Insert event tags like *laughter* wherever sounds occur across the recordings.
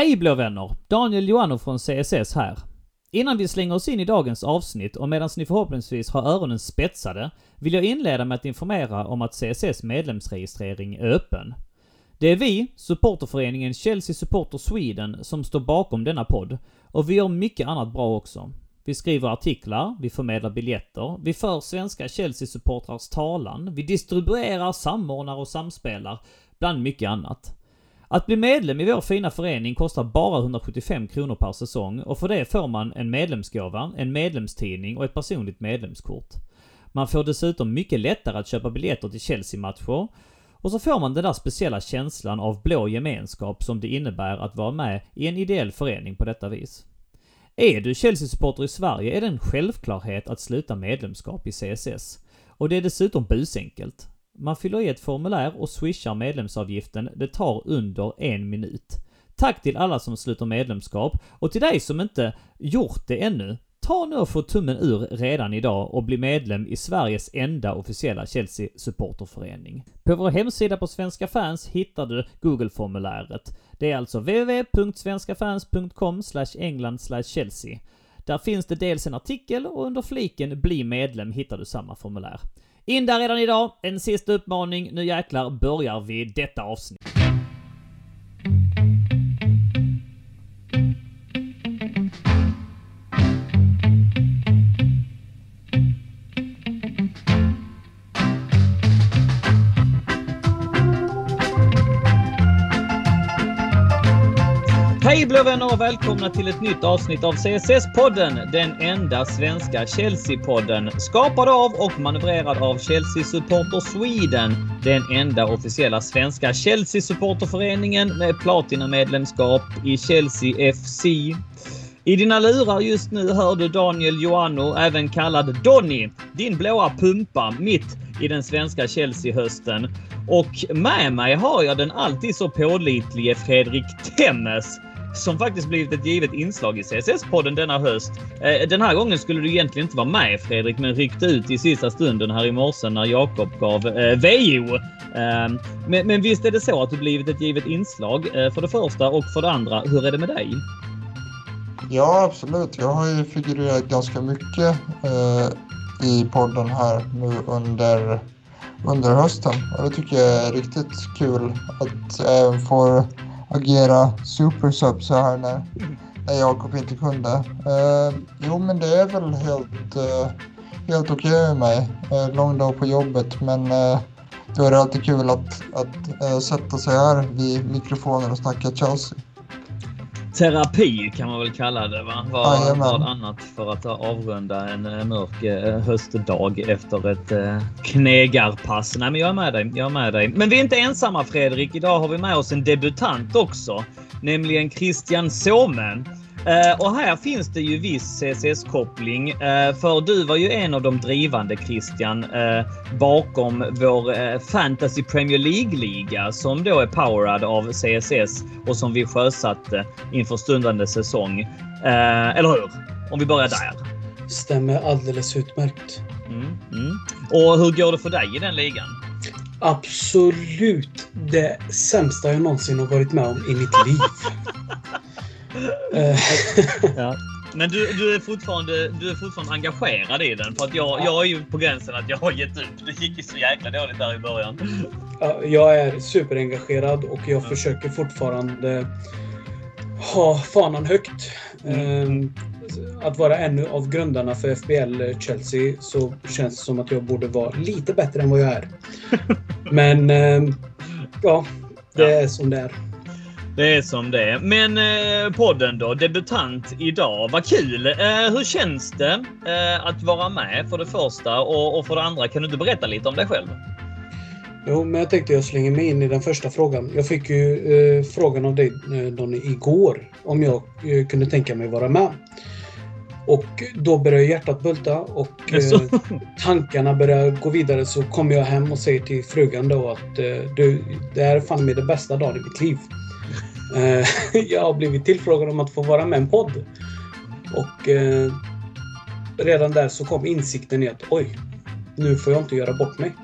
Hej blå vänner! Daniel Joannou från CSS här. Innan vi slänger oss in i dagens avsnitt och medan ni förhoppningsvis har öronen spetsade vill jag inleda med att informera om att CSS medlemsregistrering är öppen. Det är vi, supporterföreningen Chelsea Supporter Sweden, som står bakom denna podd och vi gör mycket annat bra också. Vi skriver artiklar, vi förmedlar biljetter, vi för svenska Chelsea-supportrars talan, vi distribuerar, samordnar och samspelar, bland mycket annat. Att bli medlem i vår fina förening kostar bara 175 kronor per säsong och för det får man en medlemsgåva, en medlemstidning och ett personligt medlemskort. Man får dessutom mycket lättare att köpa biljetter till Chelsea-matcher och så får man den där speciella känslan av blå gemenskap som det innebär att vara med i en ideell förening på detta vis. Är du Chelsea-supporter i Sverige är det en självklarhet att sluta medlemskap i CSS. Och det är dessutom busenkelt. Man fyller i ett formulär och swishar medlemsavgiften. Det tar under en minut. Tack till alla som sluter medlemskap och till dig som inte gjort det ännu. Ta nu och få tummen ur redan idag och bli medlem i Sveriges enda officiella Chelsea supporterförening. På vår hemsida på Svenska fans hittar du Google-formuläret. Det är alltså www.svenskafans.com england chelsea. Där finns det dels en artikel och under fliken Bli medlem hittar du samma formulär. In där redan idag. En sista uppmaning. Nu jäklar börjar vi detta avsnitt. Hej blå vänner och välkomna till ett nytt avsnitt av CSS-podden. Den enda svenska Chelsea-podden. Skapad av och manövrerad av Chelsea Supporter Sweden. Den enda officiella svenska Chelsea-supporterföreningen med platinamedlemskap i Chelsea FC. I dina lurar just nu hör du Daniel Joannou, även kallad Donny, din blåa pumpa mitt i den svenska Chelsea-hösten. Och med mig har jag den alltid så pålitlige Fredrik Temmes som faktiskt blivit ett givet inslag i CSS-podden denna höst. Eh, den här gången skulle du egentligen inte vara med Fredrik, men ryckte ut i sista stunden här i morse när Jakob gav eh, VO. Eh, men, men visst är det så att du blivit ett givet inslag eh, för det första och för det andra. Hur är det med dig? Ja, absolut. Jag har ju figurerat ganska mycket eh, i podden här nu under, under hösten och det tycker jag är riktigt kul att även även få agera supersub så här när, när Jakob inte kunde. Eh, jo, men det är väl helt, eh, helt okej okay med mig. Eh, lång dag på jobbet, men eh, då är det alltid kul att, att eh, sätta sig här vid mikrofonen och snacka Chelsea. Terapi kan man väl kalla det, va? Vad, vad annat för att avrunda en eh, mörk eh, höstdag efter ett eh, knegarpass. Nej, men jag är med dig. Jag är med dig. Men vi är inte ensamma Fredrik. Idag har vi med oss en debutant också, nämligen Christian Somen. Uh, och här finns det ju viss CSS-koppling. Uh, för du var ju en av de drivande Christian uh, bakom vår Fantasy Premier League-liga som då är powerad av CSS och som vi sjösatte inför stundande säsong. eller hur? Om vi börjar där. Stämmer alldeles utmärkt. Mm, mm. Och hur går det för dig i den ligan? Absolut det sämsta jag någonsin har varit med om i mitt liv. *laughs* ja. Men du, du, är fortfarande, du är fortfarande engagerad i den? För att jag, jag är ju på gränsen att jag har gett upp. Det gick ju så jäkla dåligt där i början. Jag är superengagerad och jag försöker fortfarande ha fanan högt. Mm. Ehm, att vara en av grundarna för FBL Chelsea så känns det som att jag borde vara lite bättre än vad jag är. *laughs* Men ehm, ja, det är som det är. Det är som det är. Men eh, podden då, debutant idag. Vad kul! Eh, hur känns det eh, att vara med för det första och, och, för det andra? Kan du inte berätta lite om dig själv? Jo, men jag tänkte jag slänger mig in i den första frågan. Jag fick ju eh, frågan av dig eh, Donny igår om jag eh, kunde tänka mig vara med. Och då börjar hjärtat bulta och eh, tankarna börjar gå vidare så kommer jag hem och säger till frugan då att eh, du, det här är fan med det bästa dagen i mitt liv. Eh, *laughs* jag har blivit tillfrågad om att få vara med i en podd. Och eh, redan där så kom insikten i att oj, nu får jag inte göra bort mig.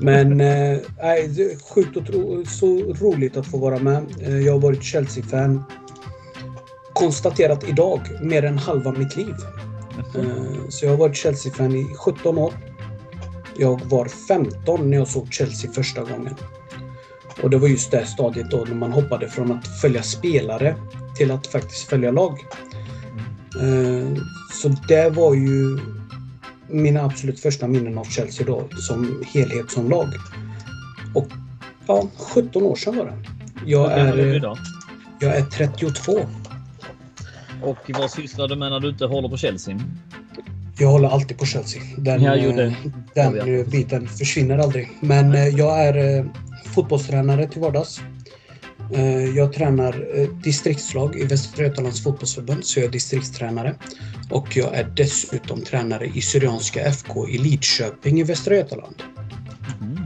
Men *laughs* eh, nej, det är sjukt och tro, så roligt att få vara med. Eh, jag har varit Chelsea-fan. Konstaterat idag, mer än halva mitt liv. Eh, så jag har varit Chelsea-fan i 17 år. Jag var 15 när jag såg Chelsea första gången. Och det var just det stadiet då när man hoppade från att följa spelare till att faktiskt följa lag. Eh, Så det var ju mina absolut första minnen av Chelsea då som helhet som lag. Och ja, 17 år sedan var det. Jag är är, idag? jag är 32. Och vad sysslar du med när du inte håller på Chelsea? Jag håller alltid på Chelsea. Den, eh, den eh, biten försvinner aldrig. Men jag är fotbollstränare till vardags. Eh, Jag tränar eh, distriktslag i Västra Götalands fotbollsförbund, så jag är distriktstränare. Och jag är dessutom tränare i Syrianska FK i Lidköping i Västra Götaland. Mm.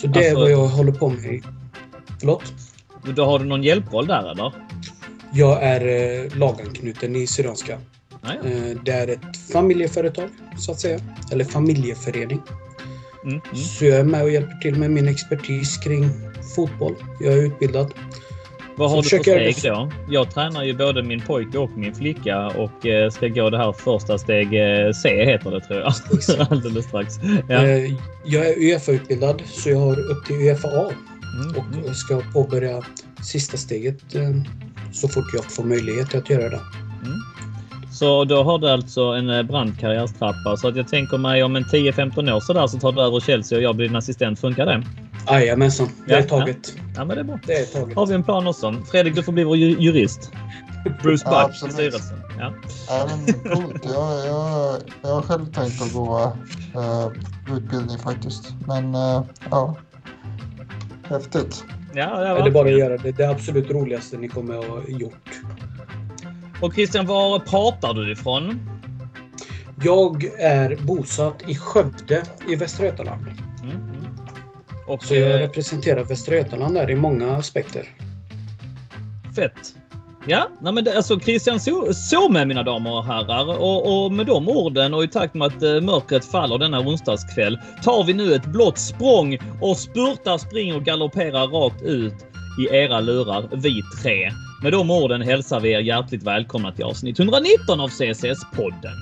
Så det är Alltså- vad jag håller på med. Förlåt? Då har du någon hjälproll där eller? Jag är eh, laganknuten i Syrianska. Ja. Eh, Det är ett familjeföretag, så att säga. Eller familjeförening. Mm, mm. Så jag är med och hjälper till med min expertis kring fotboll. Jag är utbildad. Vad Så har du för jag- steg då? Jag tränar ju både min pojke och min flicka och eh, ska gå det här första steg eh, C heter det tror jag. *laughs* Alldeles strax. Ja. Eh, Jag är Uefa-utbildad, så jag har upp till Uefa A. Mm, Och mm. ska påbörja sista steget så fort jag får möjlighet att göra det. Så då har du alltså en eh, brandkarriärstrappa så att jag tänker mig om en 10-15 år så där så tar du över Chelsea och jag blir din assistent. Funkar det? Jajamensan, det Ja, är taget. Ja, men det är bra. Det är taget. Har vi en plan också? Fredrik, du får bli vår ju- jurist. Bruce Ja, Buck i absolut. styrelsen. Ja. Ja, men coolt. Jag, jag, jag har själv tänkt att gå eh, utbildning faktiskt. Men eh, ja, häftigt. Ja, Det ja, är bara att göra det. Det absolut roligaste ni kommer att ha gjort. Och Christian, var pratar du ifrån? Jag är bosatt i Skövde i Västra Götaland. Mm, mm. Och Så jag eh, representerar Västra Götaland där i många aspekter. Fett. Ja, nej men det, alltså Christian med mina damer och herrar och, och med de orden och i takt med att eh, mörkret faller denna onsdagskväll tar vi nu ett blått språng och spurtar, springer och galopperar rakt ut i era lurar, vi tre. Med de orden hälsar vi er hjärtligt välkomna till avsnitt 119 av CSS-podden.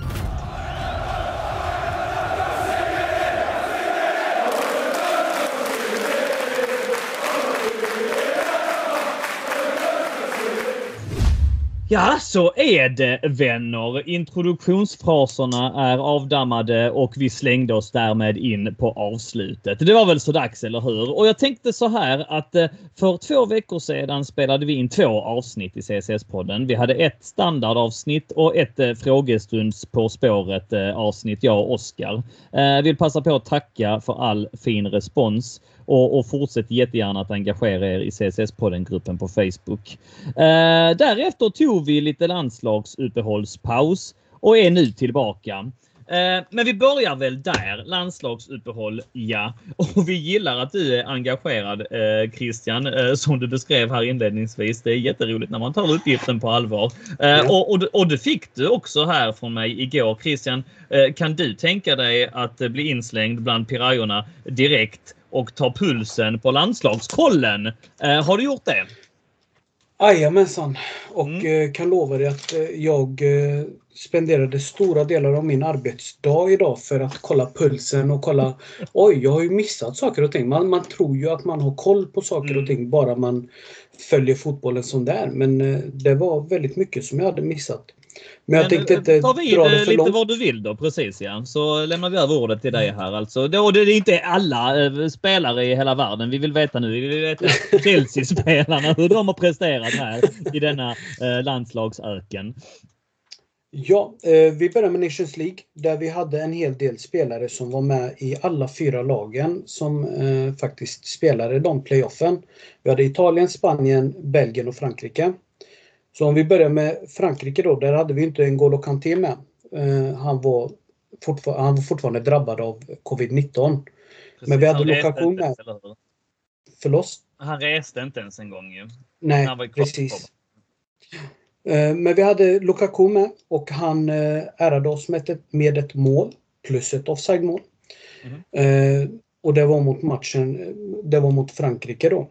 Ja, så är det vänner. Introduktionsfraserna är avdammade och vi slängde oss därmed in på avslutet. Det var väl så dags, eller hur? Och jag tänkte så här att eh, för två veckor sedan spelade vi in två avsnitt i CSS-podden. Vi hade ett standardavsnitt och ett eh, frågestunds På spåret-avsnitt, eh, jag och Oskar. Jag vill passa på att tacka för all fin respons och, och fortsätt jättegärna att engagera er i CSS-podden-gruppen på Facebook. Eh, därefter tog vi lite landslagsuppehållspaus och är nu tillbaka. Eh, men vi börjar väl där. Landslagsuppehåll, ja. *laughs* Och vi gillar att du är engagerad eh, Christian, eh, som du beskrev här inledningsvis. Det är jätteroligt när man tar uppgiften på allvar. Ja. och, och, och det fick du också här från mig igår. Christian, kan du tänka dig att bli inslängd bland pirajorna direkt och ta pulsen på landslagskollen? Eh, har du gjort det? Jajamensan. Och Mm. eh, kan lova dig att eh, jag eh, spenderade stora delar av min arbetsdag idag för att kolla pulsen och kolla *laughs* Oj, jag har ju missat saker och ting. Man, man tror ju att man har koll på saker Mm. och ting bara man följer fotbollen som det är. Men eh, det var väldigt mycket som jag hade missat. Men jag tänkte inte ta vid dra det för lite långt. vad du vill då, precis ja. Så lämnar vi över ordet till dig här alltså. Det, och det är inte alla eh, spelare i hela världen vi vill veta nu. Vi vill veta *laughs* Chelsea-spelarna, hur de har presterat här i denna eh, landslagsöken. Ja, eh, vi börjar med Nations League där vi hade en hel del spelare som var med i alla fyra lagen som eh, faktiskt spelade de playoffen. Vi hade Italien, Spanien, Belgien och Frankrike. Så om vi börjar med Frankrike då, där hade vi inte N'Golo Kanté med. Eh, han, var han var fortfarande drabbad av covid-19. Men vi hade Lukaku med. Förlås? Han reste inte ens en gång ju. Nej, precis. Eh, Men vi hade Lukaku med och han eh, ärade oss med ett, med ett mål plus ett offside-mål. Eh, och det var mot matchen, det var mot Frankrike då.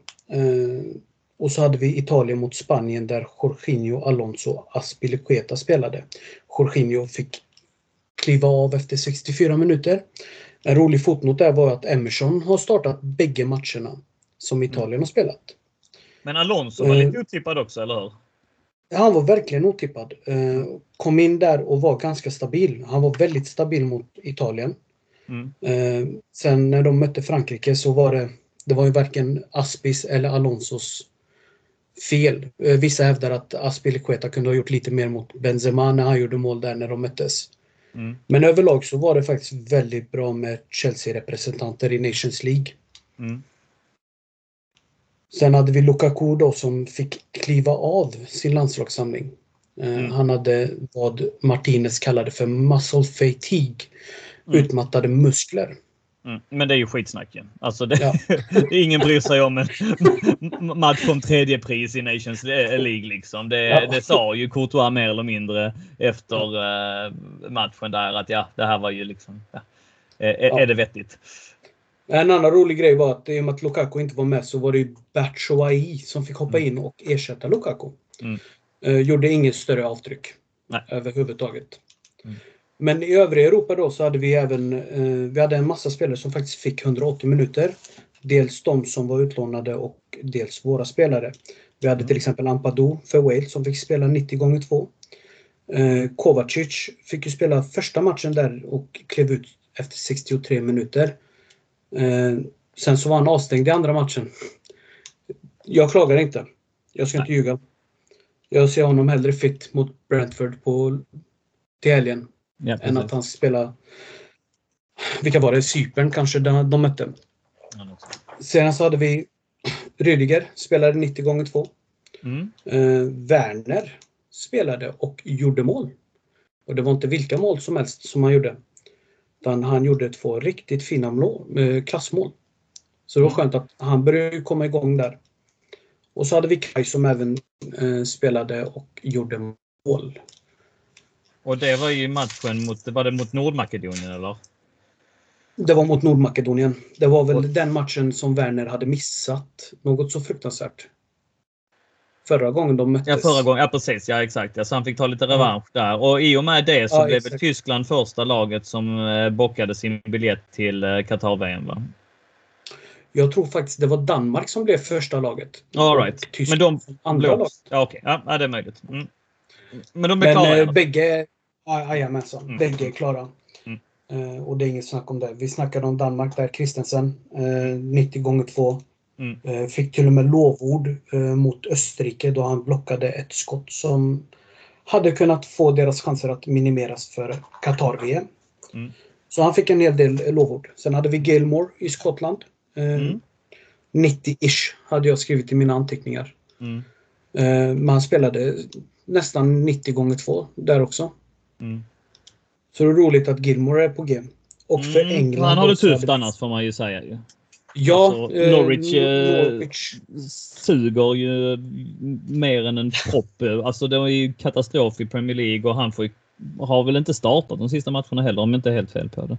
Eh, och så hade vi Italien mot Spanien där Jorginho, Alonso, Aspilicueta spelade. Jorginho fick kliva av efter 64 minuter. En rolig fotnot där var att Emerson har startat bägge matcherna som Italien har spelat. Men Alonso var Eh. lite otippad också, eller hur? Han var verkligen otippad. Eh, Kom in där och var ganska stabil. Han var väldigt stabil mot Italien. Mm. Eh, Sen när de mötte Frankrike så var det, det var ju varken Aspis eller Alonsos fel. Eh, Vissa hävdar att Aspilicueta kunde ha gjort lite mer mot Benzema när han gjorde mål där när de möttes. Mm. Men överlag så var det faktiskt väldigt bra med Chelsea-representanter i Nations League. Mm. Sen hade vi Lukaku då som fick kliva av sin landslagssamling. Eh, Mm. Han hade vad Martinez kallade för muscle fatigue. Mm. Utmattade muskler. Mm. Men det är ju skitsnack ju. Alltså det, Ja. *laughs* ingen bryr sig om en match om tredje pris i Nations League liksom. Det, Ja. det sa ju Courtois mer eller mindre efter eh, matchen där att ja, det här var ju liksom. Ja. Är, Ja. är det vettigt? En annan rolig grej var att i och med att Lukaku inte var med så var det ju Batshuayi som fick hoppa Mm. in och ersätta Lukaku. Mm. Eh, gjorde inget större avtryck Nej. överhuvudtaget. Mm. Men i övriga Europa då så hade vi även eh, vi hade en massa spelare som faktiskt fick 180 minuter. Dels de som var utlånade och dels våra spelare. Vi hade Mm. till exempel Ampadu för Wales som fick spela 90 gånger 2. Eh, Kovacic fick ju spela första matchen där och klev ut efter 63 minuter. Eh, sen så var han avstängd i andra matchen. Jag klagar inte. Jag ska inte ljuga. Jag ser honom hellre fit mot Brentford på, till helgen Ja, än att han spelar... Vilka var det? Cypern kanske de, de mötte. Sen så hade vi Rüdiger, spelade 90 gånger 2. Mm. Eh, Werner spelade och gjorde mål. Och det var inte vilka mål som helst som han gjorde. Utan han gjorde två riktigt fina mål, eh, klassmål. Så det var skönt att han började komma igång där. Och så hade vi Kaj som även eh, spelade och gjorde mål. Och det var ju matchen mot, var det mot Nordmakedonien eller? Det var mot Nordmakedonien. Det var väl Och- den matchen som Werner hade missat. Något så fruktansvärt. Förra gången de möttes. Ja, förra gången. Ja, precis. Ja, exakt. Ja, så han fick ta lite revansch där. Och i och med det så Ja, blev exakt. Tyskland första laget som eh, bockade sin biljett till eh, Qatar-VM, va? Jag tror faktiskt det var Danmark som blev första laget. All right. Tyskland Men de andra laget. Ja, okej. Ja, ja, det är möjligt. Mm. Men de är Men klara. eh, bägge... ja, Jajamensan. Mm. Bägge är klara. Mm. Eh, och det är inget snack om det. Vi snackade om Danmark där. Christensen. Eh, 90 gånger 2. Mm. Eh, fick till och med lovord eh, mot Österrike då han blockade ett skott som hade kunnat få deras chanser att minimeras för Qatar-VM. Mm. Så han fick en hel del lovord. Sen hade vi Gilmore i Skottland. Eh, Mm. 90-ish hade jag skrivit i mina anteckningar. Mm. Eh, men han spelade nästan 90 gånger 2 där också. Mm. Så det är roligt att Gilmore är på G. Och för Mm. England... Han har det tufft hade- annars får man ju säga. Ju. Ja, Alltså, eh, Norwich, eh, Norwich. Suger ju mer än en propp. Alltså det var ju katastrof i Premier League och han får ju, har väl inte startat de sista matcherna heller om jag inte är helt fel på det.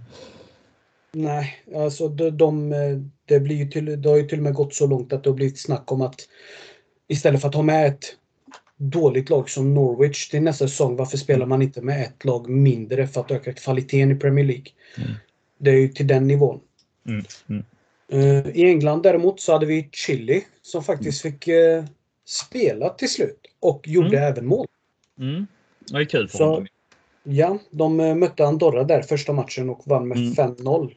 Nej, alltså de, de, eh, det, blir ju till, det har ju till och med gått så långt att det har blivit snack om att istället för att ha med ett dåligt lag som Norwich till nästa säsong, varför spelar man inte med ett lag mindre för att öka kvaliteten i Premier League? Mm. Det är ju till den nivån. Mm. Mm. Eh, I England däremot så hade vi Chile som faktiskt fick eh, spela till slut och gjorde Mm. även mål. Mm. Det är kul för Så- honom. Ja, de eh, mötte Andorra där första matchen och vann med Mm. 5-0.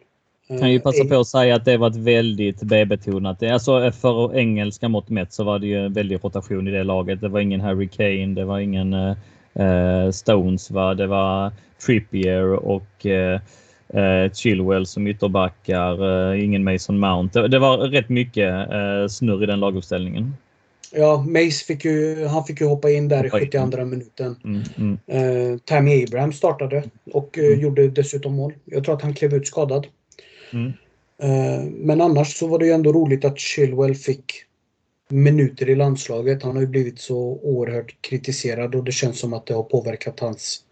Eh, Kan ju passa Eng- på att säga att det var ett väldigt B-betonat. Alltså för engelska mått mätt så var det ju en väldig rotation i det laget. Det var ingen Harry Kane, det var ingen eh, eh, Stones, va? det var Trippier och eh, eh, Chilwell som ytterbackar, eh, ingen Mason Mount. Det, det var rätt mycket eh, snurr i den laguppställningen. Ja, Mace fick ju, han fick ju hoppa in där i Hoppa in. 72 minuten. Mm, mm, Eh, Tammy Abraham startade och eh, Mm. gjorde dessutom mål. Jag tror att han klev ut skadad. Mm. Eh, men annars så var det ju ändå roligt att Chilwell fick minuter i landslaget. Han har ju blivit så oerhört kritiserad och det känns som att det har påverkat hans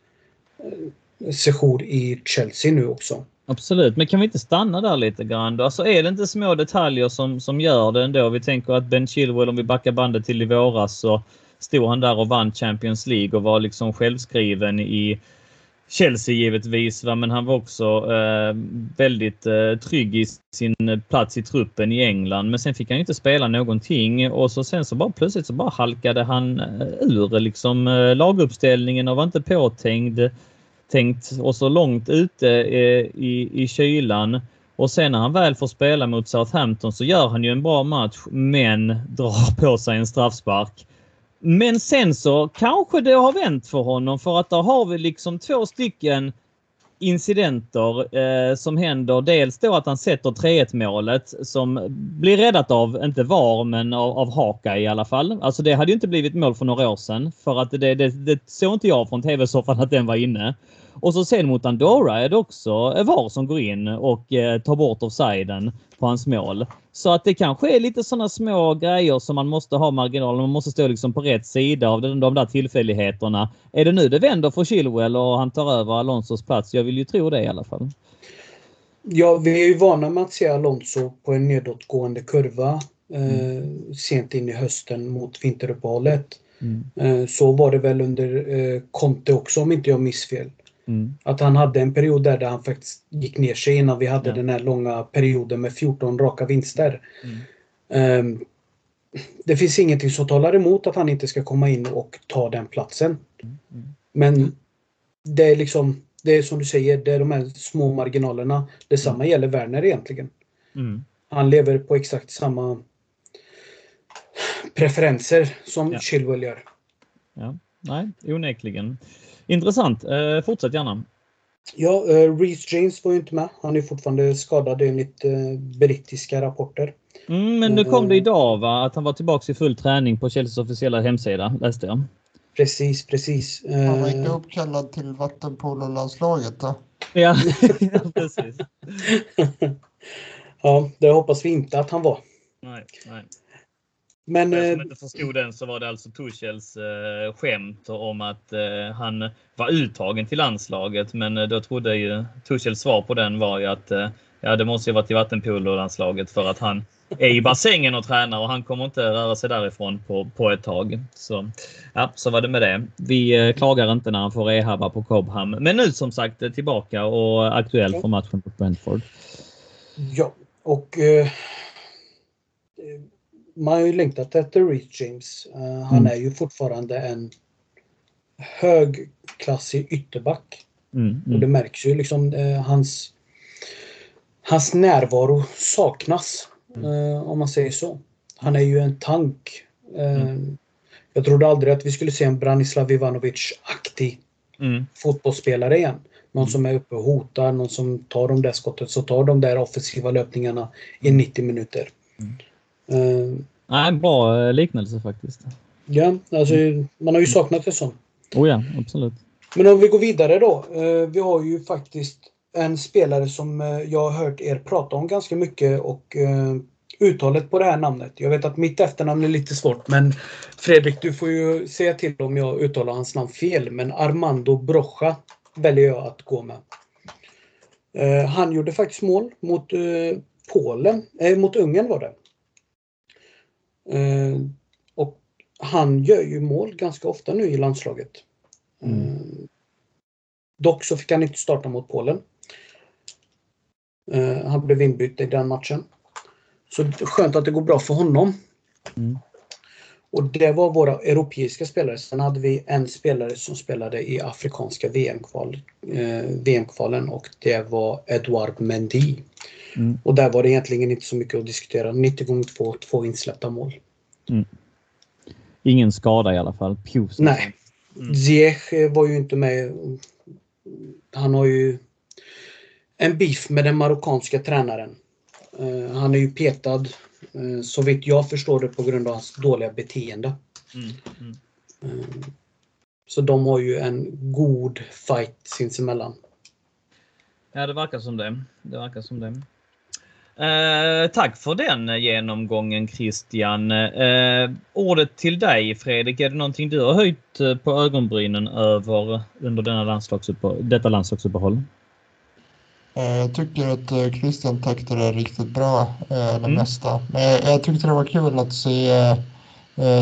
eh, sejour i Chelsea nu också. Absolut, men kan vi inte stanna där lite grann då? Alltså är det inte små detaljer som, som gör det ändå? Vi tänker att Ben Chilwell, om vi backar bandet till i våras, så stod han där och vann Champions League och var liksom självskriven i Chelsea givetvis, va? men han var också eh, väldigt eh, trygg i sin plats i truppen i England. Men sen fick han inte spela någonting och så sen så bara plötsligt så bara halkade han eh, ur liksom eh, laguppställningen och var inte påtänkt tänkt och så långt ute eh, i, i kylan. Och sen när han väl får spela mot Southampton så gör han ju en bra match men drar på sig en straffspark. Men sen så kanske det har vänt för honom för att där har vi liksom två stycken incidenter eh, som händer. Dels då att han sätter 3-1 målet som blir räddat av, inte VAR, men av, av Haka i alla fall. Alltså det hade ju inte blivit mål för några år sedan för att det, det, det såg inte jag från tv-soffan att den var inne. Och så sen mot Andorra är det också eh, VAR som går in och eh, tar bort offsiden på hans mål. Så att det kanske är lite sådana små grejer som man måste ha marginal. Man måste stå liksom på rätt sida av de, de där tillfälligheterna. Är det nu det vänder för Chilwell och han tar över Alonsos plats? Jag vill ju tro det i alla fall. Ja, vi är ju vana med att se Alonso på en nedåtgående kurva eh, mm. sent in i hösten mot vinteruppehållet. Mm. Eh, så var det väl under eh, Conte också om inte jag missfel. Mm. Att han hade en period där, där han faktiskt gick ner sig innan vi hade ja. den här långa perioden med 14 raka vinster. Mm. Um, det finns ingenting som talar emot att han inte ska komma in och ta den platsen. Mm. Men det är liksom, det är som du säger, det är de här små marginalerna. Detsamma mm. gäller Werner egentligen. Mm. Han lever på exakt samma preferenser som ja. Chilwell gör. Ja, nej, onekligen. Intressant. Eh, fortsätt gärna. Ja, eh, Reece James var ju inte med. Han är fortfarande skadad enligt eh, brittiska rapporter. Mm, men nu kom det idag va? Att han var tillbaka i full träning på Chelseas officiella hemsida, läste jag. Precis, precis. Han var inte uppkallad till vattenpololandslaget då? *laughs* Ja, precis. *laughs* ja, det hoppas vi inte att han var. Nej, nej. Men, För som inte förstod den så var det alltså Tuchels eh, skämt om att eh, han var uttagen till landslaget. Men eh, då trodde ju Tuchels svar på den var ju att eh, ja, det måste ju vara till vattenpololandslaget för att han är i bassängen och tränar och han kommer inte röra sig därifrån på, på ett tag. Så ja, så var det med det. Vi eh, klagar inte när han får rehabba på Cobham. Men nu som sagt tillbaka och aktuell för matchen mot Brentford. Ja, och eh, man har ju längtat efter Reece James. Uh, han mm. är ju fortfarande en högklassig ytterback. Mm, mm. Och det märks ju liksom uh, hans Hans närvaro saknas. Uh, om man säger så. Han är ju en tank. Mm. Jag trodde aldrig att vi skulle se en Branislav Ivanovic-aktig mm. fotbollsspelare igen. Någon mm. som är uppe och hotar, någon som tar de där skottet, så tar de där offensiva löpningarna i 90 minuter. Uh, Nej, bra eh, liknelse faktiskt. Ja, alltså man har ju saknat en sån. Oh ja, absolut. Men om vi går vidare då. Uh, vi har ju faktiskt en spelare som uh, jag har hört er prata om ganska mycket och uttalet på det här namnet. Jag vet att mitt efternamn är lite svårt men Fredrik du får ju säga till om jag uttalar hans namn fel. Men Armando Brocha väljer jag att gå med. han gjorde faktiskt mål mot Polen, eh, mot Ungern var det. Eh, och han gör ju mål ganska ofta nu i landslaget. Mm. Eh, dock så fick han inte starta mot Polen. Eh, han blev inbytt i den matchen. Så skönt att det går bra för honom. Mm. Och det var våra europeiska spelare. Sen hade vi en spelare som spelade i afrikanska VM-kvalen eh, VM och det var Edouard Mendy. Mm. Och där var det egentligen inte så mycket att diskutera. 90 gånger 2, två insläppta mål. Mm. Ingen skada i alla fall. Pius. Nej. Mm. Ziyech var ju inte med. Han har ju en beef med den marockanska tränaren. Uh, han är ju petad, så vitt jag förstår det, på grund av hans dåliga beteende. Mm. Mm. Uh, så de har ju en god fight sinsemellan. Ja, det verkar som det. Det verkar som det. Eh, tack för den genomgången Christian. Eh, ordet till dig Fredrik. Är det någonting du har höjt eh, på ögonbrynen över under denna landslagsuppehåll, detta landslagsuppehåll? Eh, jag tycker att eh, Christian täckte det riktigt bra, eh, det Mm. mesta. Men jag, tyckte det var kul att se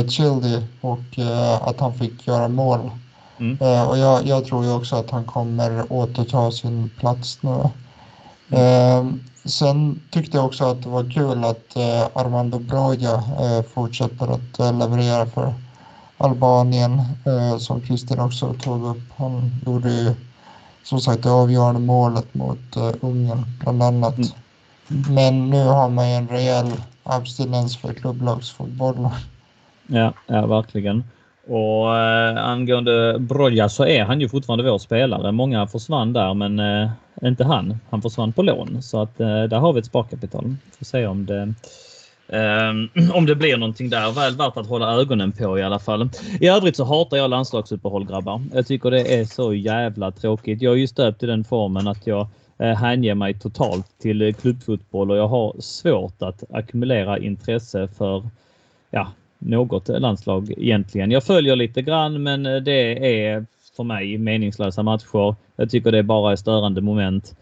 Childy och att han fick göra mål. Mm. Och jag, jag tror ju också att han kommer återta sin plats nu. Mm. Eh, sen tyckte jag också att det var kul att Armando Broja fortsätter att leverera för Albanien, som Christian också tog upp. Han gjorde ju som sagt det avgörande målet mot eh, Ungern bland annat. Mm. Men nu har man ju en rejäl abstinens för klubblagsfotboll. Ja, ja verkligen. Och eh, angående Broja så är han ju fortfarande vår spelare. Många försvann där, men eh, inte han. Han försvann på lån så att eh, där har vi ett sparkapital. Får se om det Ehm, *clears throat* om det blir någonting där. Väl värt att hålla ögonen på i alla fall. I övrigt så hatar jag landslagsuppehåll grabbar. Jag tycker det är så jävla tråkigt. Jag är ju stöpt i den formen att jag eh, hänger mig totalt till eh, klubbfotboll och jag har svårt att ackumulera intresse för ja, något landslag egentligen. Jag följer lite grann, men eh, det är för mig meningslösa matcher. Jag tycker det bara är störande moment.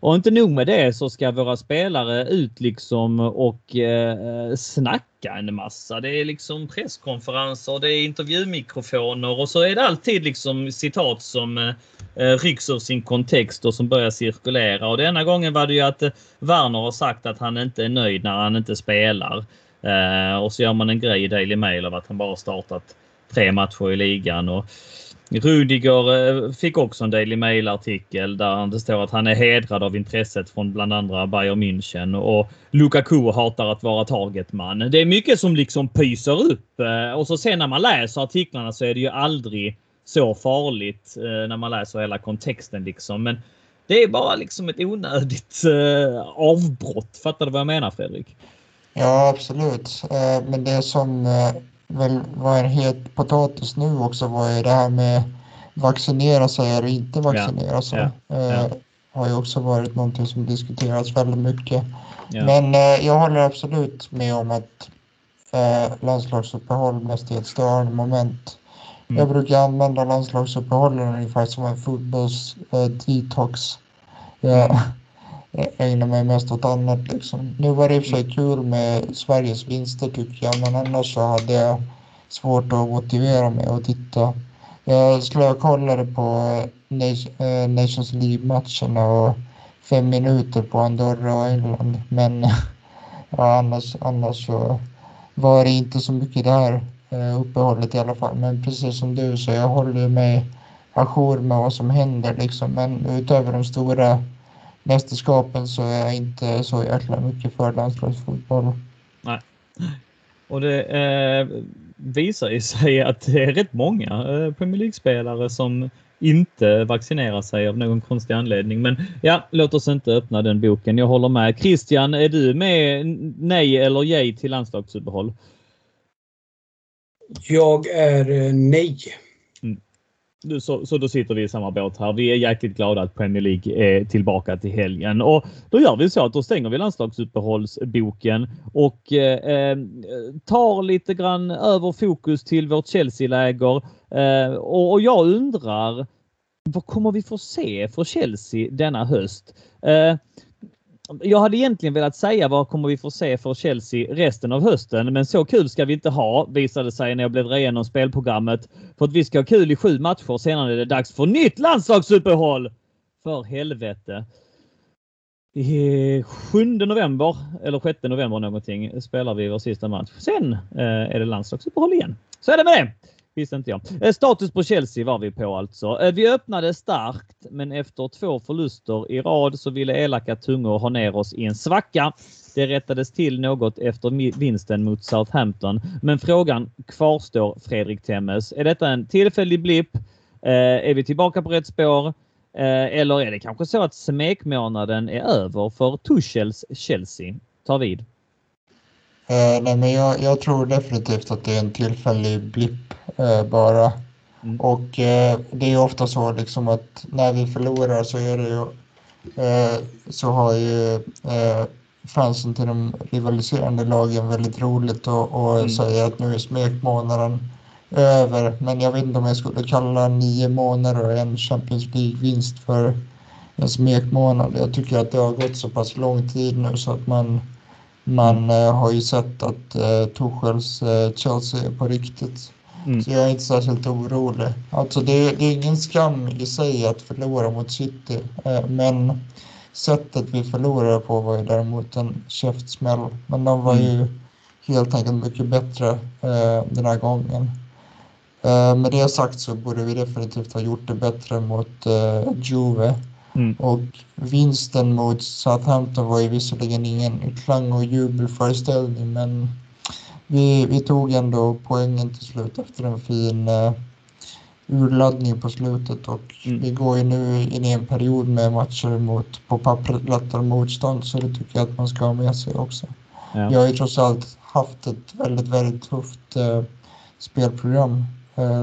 Och inte nog med det så ska våra spelare ut liksom och eh, snacka en massa. Det är liksom presskonferenser, det är intervjumikrofoner och så är det alltid liksom citat som eh, rycks ur sin kontext och som börjar cirkulera. Och denna gången var det ju att eh, Werner har sagt att han inte är nöjd när han inte spelar. Eh, och så gör man en grej i Daily Mail av att han bara startat tre matcher i ligan. Och Rudiger eh, fick också en Daily Mail-artikel där det står att han är hedrad av intresset från bland andra Bayern München och Lukaku hatar att vara targetman. Det är mycket som liksom pyser upp eh, och så sen när man läser artiklarna så är det ju aldrig så farligt eh, när man läser hela kontexten liksom. Men det är bara liksom ett onödigt avbrott. Fattar du vad jag menar Fredrik? Ja, absolut. Men det som väl var en het potatis nu också var ju det här med vaccinera sig eller inte vaccinera sig. ja. Eh, Har ju också varit någonting som diskuterats väldigt mycket. Ja. Men eh, jag håller absolut med om att eh, landslagsuppehåll mest är ett störande moment. Mm. Jag brukar använda landslagsuppehållen ungefär som en fotbolls eh, ägna Jag ägnar mig mest åt annat liksom. Nu var det i och för sig kul med Sveriges vinster tycker jag, men annars så hade jag svårt att motivera mig att titta. Jag skulle ha kollat på eh, eh, Nations League-matcherna och fem minuter på Andorra och England, men *laughs* ja, annars, annars så var det inte så mycket där eh, uppehållet i alla fall. Men precis som du så jag håller mig ajour med vad som händer liksom. Men utöver de stora mästerskapen så är jag inte så jäkla mycket för landslagsfotboll. Och det eh, visar ju sig att det är rätt många eh, Premier League-spelare som inte vaccinerar sig av någon konstig anledning. Men ja, låt oss inte öppna den boken. Jag håller med. Christian, är du med nej eller yay till landslagsuppehåll? Jag är eh, nej. Så, så då sitter vi i samma båt här. Vi är jäkligt glada att Premier League är tillbaka till helgen och då gör vi så att då stänger vi landslagsuppehållsboken och eh, eh tar lite grann över fokus till vårt Chelsea-läger. Eh, och, och jag undrar vad kommer vi få se för Chelsea denna höst? Eh, jag hade egentligen velat säga vad kommer vi få se för Chelsea resten av hösten, men så kul ska vi inte ha visade sig när jag bläddrade igenom spelprogrammet. För att vi ska ha kul i sju matcher, senare är det dags för nytt landslagsuppehåll! För helvete. 7 eh, november, eller 6 november någonting, spelar vi vår sista match. Sen eh, är det landslagsuppehåll igen. Så är det med det! Visste inte jag. Eh, status på Chelsea var vi på alltså. Eh, vi öppnade starkt, men efter två förluster i rad så ville elaka tungor ha ner oss i en svacka. Det rättades till något efter vinsten mot Southampton. Men frågan kvarstår Fredrik Temmes. Är detta en tillfällig blipp? Eh, är vi tillbaka på rätt spår? Eller är det kanske så att smekmånaden är över för Tuchels Chelsea? tar vid. Eh, nej, men jag, jag tror definitivt att det är en tillfällig blipp eh, bara. Mm. Och eh, det är ofta så liksom att när vi förlorar så är det ju eh, så har ju eh, fansen till de rivaliserande lagen väldigt roligt och, och Mm. säger att nu är smekmånaden över. Men jag vet inte om jag skulle kalla nio månader och en Champions League-vinst för en smekmånad. Jag tycker att det har gått så pass lång tid nu så att man, man eh, har ju sett att eh, Tuchels eh, Chelsea är på riktigt. Mm. Så jag är inte särskilt orolig. Alltså det, det är ingen skam i sig att förlora mot City, eh, men sättet vi förlorade på var ju däremot en käftsmäll. Men de var ju helt enkelt mycket bättre eh, den här gången. Eh, med det sagt så borde vi definitivt ha gjort det bättre mot eh, Juve. Mm. Och vinsten mot Southampton var ju visserligen ingen klang och jubelföreställning men vi, vi tog ändå poängen till slut efter en fin eh, urladdning på slutet och Mm. vi går ju nu in i en period med matcher mot på pappret lättare motstånd så det tycker jag att man ska ha med sig också. Ja. Vi har ju trots allt haft ett väldigt, väldigt tufft eh, spelprogram.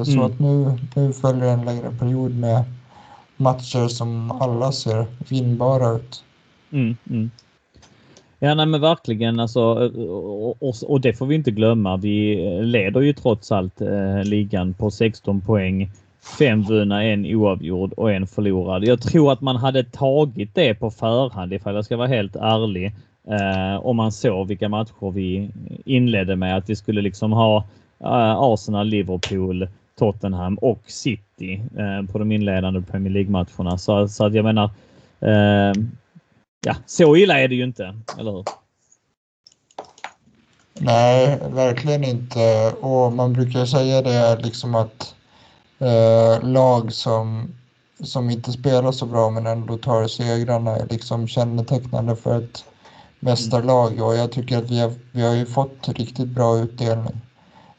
Så Mm. att nu, nu följer en längre period med matcher som alla ser vinnbara ut. Mm, mm. Ja, nej, men verkligen alltså, och, och, och det får vi inte glömma. Vi leder ju trots allt eh, ligan på 16 poäng. Fem vunna, en oavgjord och en förlorad. Jag tror att man hade tagit det på förhand ifall jag ska vara helt ärlig. Eh, om man såg vilka matcher vi inledde med. Att vi skulle liksom ha eh, Arsenal, Liverpool, Tottenham och City eh, på de inledande Premier League-matcherna. Så, så att jag menar, eh, ja, så illa är det ju inte, eller hur? Nej, verkligen inte. Och man brukar säga det liksom att eh, lag som, som inte spelar så bra men ändå tar segrarna är liksom kännetecknande för ett mästarlag. Och jag tycker att vi har, vi har ju fått riktigt bra utdelning.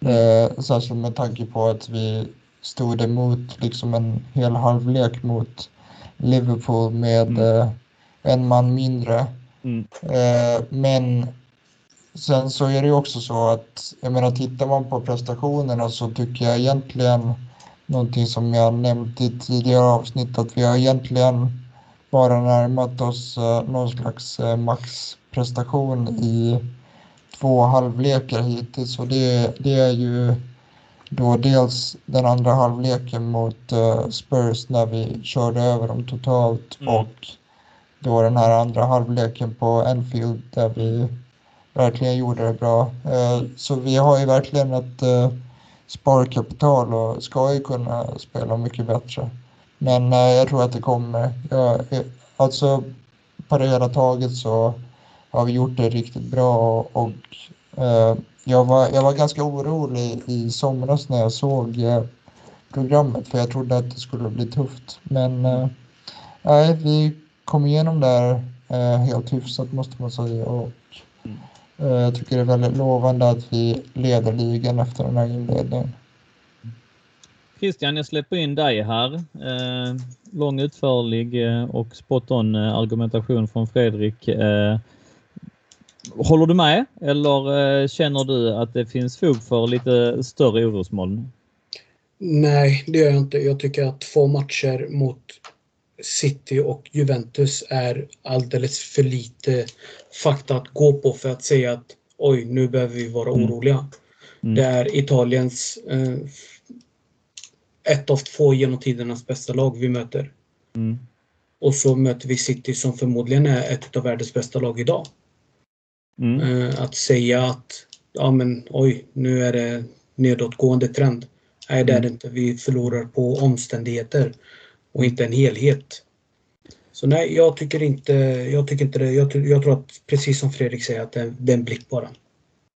Eh, särskilt med tanke på att vi stod emot liksom en hel halvlek mot Liverpool med Mm. eh, en man mindre. Mm. Eh, men sen så är det ju också så att, jag menar tittar man på prestationerna så tycker jag egentligen någonting som jag nämnt i tidigare avsnitt att vi har egentligen bara närmat oss eh, någon slags eh, maxprestation i två halvlekar hittills och det, det är ju då dels den andra halvleken mot eh, Spurs när vi körde över dem totalt Mm. och då den här andra halvleken på Anfield där vi verkligen gjorde det bra. Eh, Så vi har ju verkligen ett eh, sparkapital och ska ju kunna spela mycket bättre. Men jag tror att det kommer. Jag, alltså på det hela taget så har vi gjort det riktigt bra och, och jag, var, jag var ganska orolig i somras när jag såg eh, programmet för jag trodde att det skulle bli tufft. Men eh, nej, vi kom igenom där eh, helt hyfsat måste man säga. Och, Mm. eh, jag tycker det är väldigt lovande att vi leder ligan efter den här inledningen. Christian, jag släpper in dig här. Eh, lång, utförlig och spot on argumentation från Fredrik. Eh, håller du med eller eh, känner du att det finns fog för lite större orosmoln? Nej, det gör jag inte. Jag tycker att två matcher mot City och Juventus är alldeles för lite fakta att gå på för att säga att oj, nu behöver vi vara Mm. oroliga. Mm. Det är Italiens eh, ett av två genom tidernas bästa lag vi möter. Mm. Och så möter vi City som förmodligen är ett av världens bästa lag idag. Mm. Eh, att säga att ja men oj, nu är det nedåtgående trend. Nej, det är det inte. Vi förlorar på omständigheter och inte en helhet. Så nej, jag tycker inte, jag tycker inte det. Jag, jag tror att precis som Fredrik säger att det, det är en blick bara.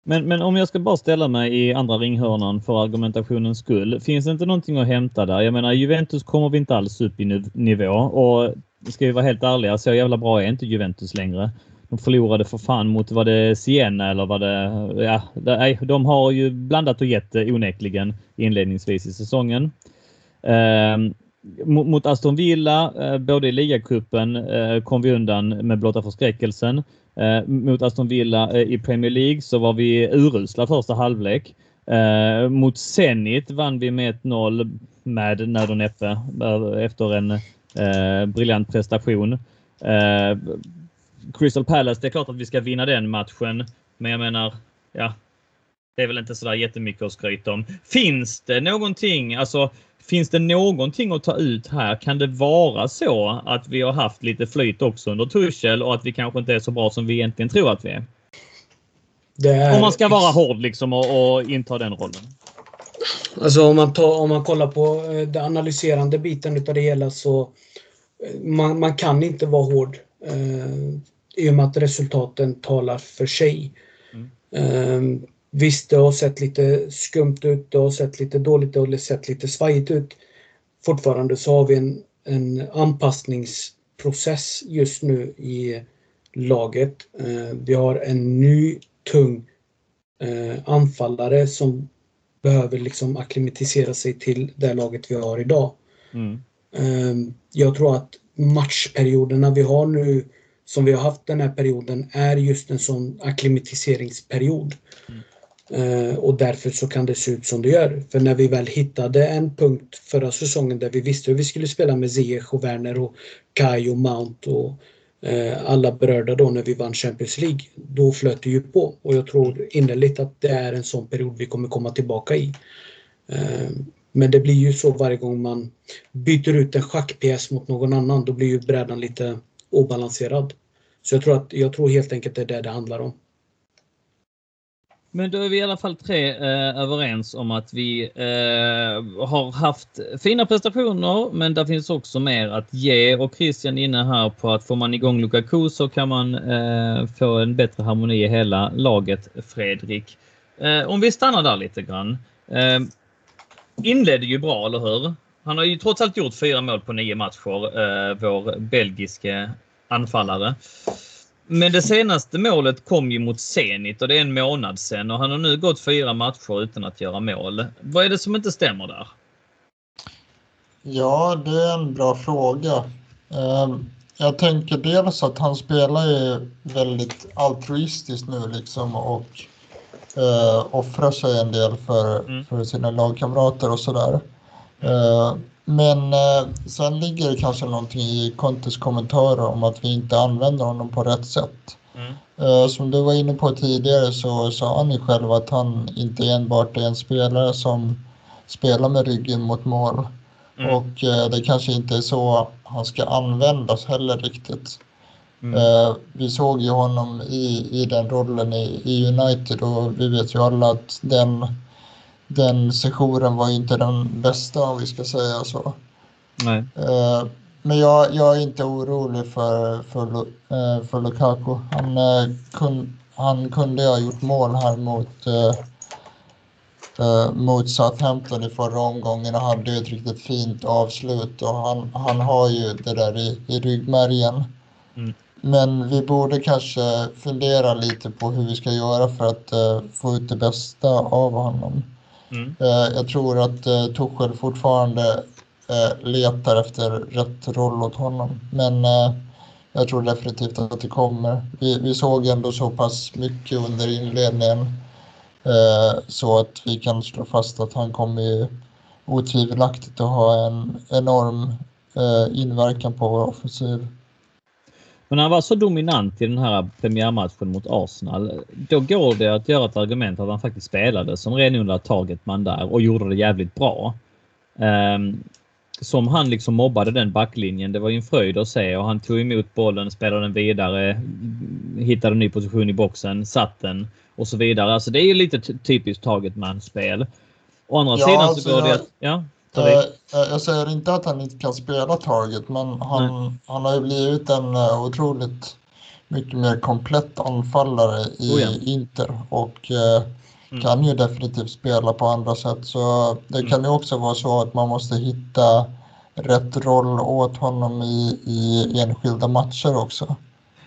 Men, men om jag ska bara ställa mig i andra ringhörnan för argumentationens skull. Finns det inte någonting att hämta där? Jag menar Juventus kommer vi inte alls upp i nu- nivå och ska vi vara helt ärliga så jävla bra är inte Juventus längre. De förlorade för fan mot, var det Siena eller var det, ja, nej, de har ju blandat och gett eh, onekligen inledningsvis i säsongen. Eh, mot, Aston Villa, eh, både i ligacupen eh, kom vi undan med blotta förskräckelsen. Eh, mot Aston Villa eh, i Premier League så var vi urusla första halvlek. Eh, mot Zenit vann vi med 1-0 med nöd och näppe eh, efter en eh, briljant prestation. Eh, Crystal Palace, det är klart att vi ska vinna den matchen, men jag menar, ja, det är väl inte sådär jättemycket att skryta om. Finns det någonting, alltså Finns det någonting att ta ut här? Kan det vara så att vi har haft lite flyt också under Tuchel och att vi kanske inte är så bra som vi egentligen tror att vi är? är... Om man ska vara hård liksom och, och inta den rollen. Alltså om man, tar, om man kollar på eh, den analyserande biten utav det hela så eh, man, man kan inte vara hård. Eh, I och med att resultaten talar för sig. Mm. Eh, visst, det har sett lite skumt ut, det har sett lite dåligt ut, det har sett lite svajigt ut. Fortfarande så har vi en, en anpassningsprocess just nu i laget. Eh, vi har en ny tung eh, anfallare som behöver liksom akklimatisera sig till det laget vi har idag. Mm. Ehm, jag tror att matchperioderna vi har nu, som vi har haft den här perioden, är just en sån akklimatiseringsperiod. Mm. Ehm, och därför så kan det se ut som det gör. För när vi väl hittade en punkt förra säsongen där vi visste hur vi skulle spela med Ziyech och Werner och Kai och Mount och Eh, alla berörda då när vi vann Champions League. Då flöt det ju på och jag tror innerligt att det är en sån period vi kommer komma tillbaka i. Eh, men det blir ju så varje gång man byter ut en schackpjäs mot någon annan, då blir ju brädan lite obalanserad. Så jag tror, att, jag tror helt enkelt det är det det handlar om. Men då är vi i alla fall tre eh, överens om att vi eh, har haft fina prestationer, men det finns också mer att ge och Christian är inne här på att får man igång Lukaku så kan man eh, få en bättre harmoni i hela laget, Fredrik. Eh, om vi stannar där lite grann. Eh, inledde ju bra, eller hur? Han har ju trots allt gjort fyra mål på nio matcher, eh, vår belgiske anfallare. Men det senaste målet kom ju mot Zenit och det är en månad sedan och han har nu gått fyra matcher utan att göra mål. Vad är det som inte stämmer där? Ja, det är en bra fråga. Ehm, jag tänker dels att han spelar ju väldigt altruistiskt nu liksom och uh, offrar sig en del för, mm. för sina lagkamrater och sådär. Uh, men eh, sen ligger det kanske någonting i Contes kommentarer om att vi inte använder honom på rätt sätt. Mm. Eh, som du var inne på tidigare så sa han ju själv att han inte enbart är en spelare som spelar med ryggen mot mål. Mm. Och eh, det kanske inte är så han ska användas heller riktigt. Mm. Eh, vi såg ju honom i, i den rollen i, i United och vi vet ju alla att den den sessionen var inte den bästa om vi ska säga så. Nej. Eh, men jag, jag är inte orolig för, för, eh, för Lukaku. Han, eh, kun, han kunde ha gjort mål här mot, mot Southampton i förra omgången och hade ett riktigt fint avslut. Och han, han har ju det där i, i ryggmärgen. Mm. Men vi borde kanske fundera lite på hur vi ska göra för att få ut det bästa av honom. Mm. Eh, jag tror att eh, Tuchel fortfarande eh, letar efter rätt roll åt honom. Men eh, jag tror definitivt att det kommer. Vi, vi såg ändå så pass mycket under inledningen eh, så att vi kan slå fast att han kommer otvivelaktigt att ha en enorm inverkan på vår offensiv. Men när han var så dominant i den här premiärmatchen mot Arsenal, då går det att göra ett argument att han faktiskt spelade som renodlad targetman där och gjorde det jävligt bra. Um, som han liksom mobbade den backlinjen. Det var ju en fröjd att se och han tog emot bollen, spelade den vidare, hittade en ny position i boxen, satt den och så vidare. Alltså det är ju lite typiskt targetman-spel. Å andra ja, sidan så alltså går det att... Ja. Eh, jag säger inte att han inte kan spela target, men han, han har ju blivit en uh, otroligt mycket mer komplett anfallare i oh ja. Inter och uh, mm. kan ju definitivt spela på andra sätt. Så det mm. kan ju också vara så att man måste hitta rätt roll åt honom i, i enskilda matcher också.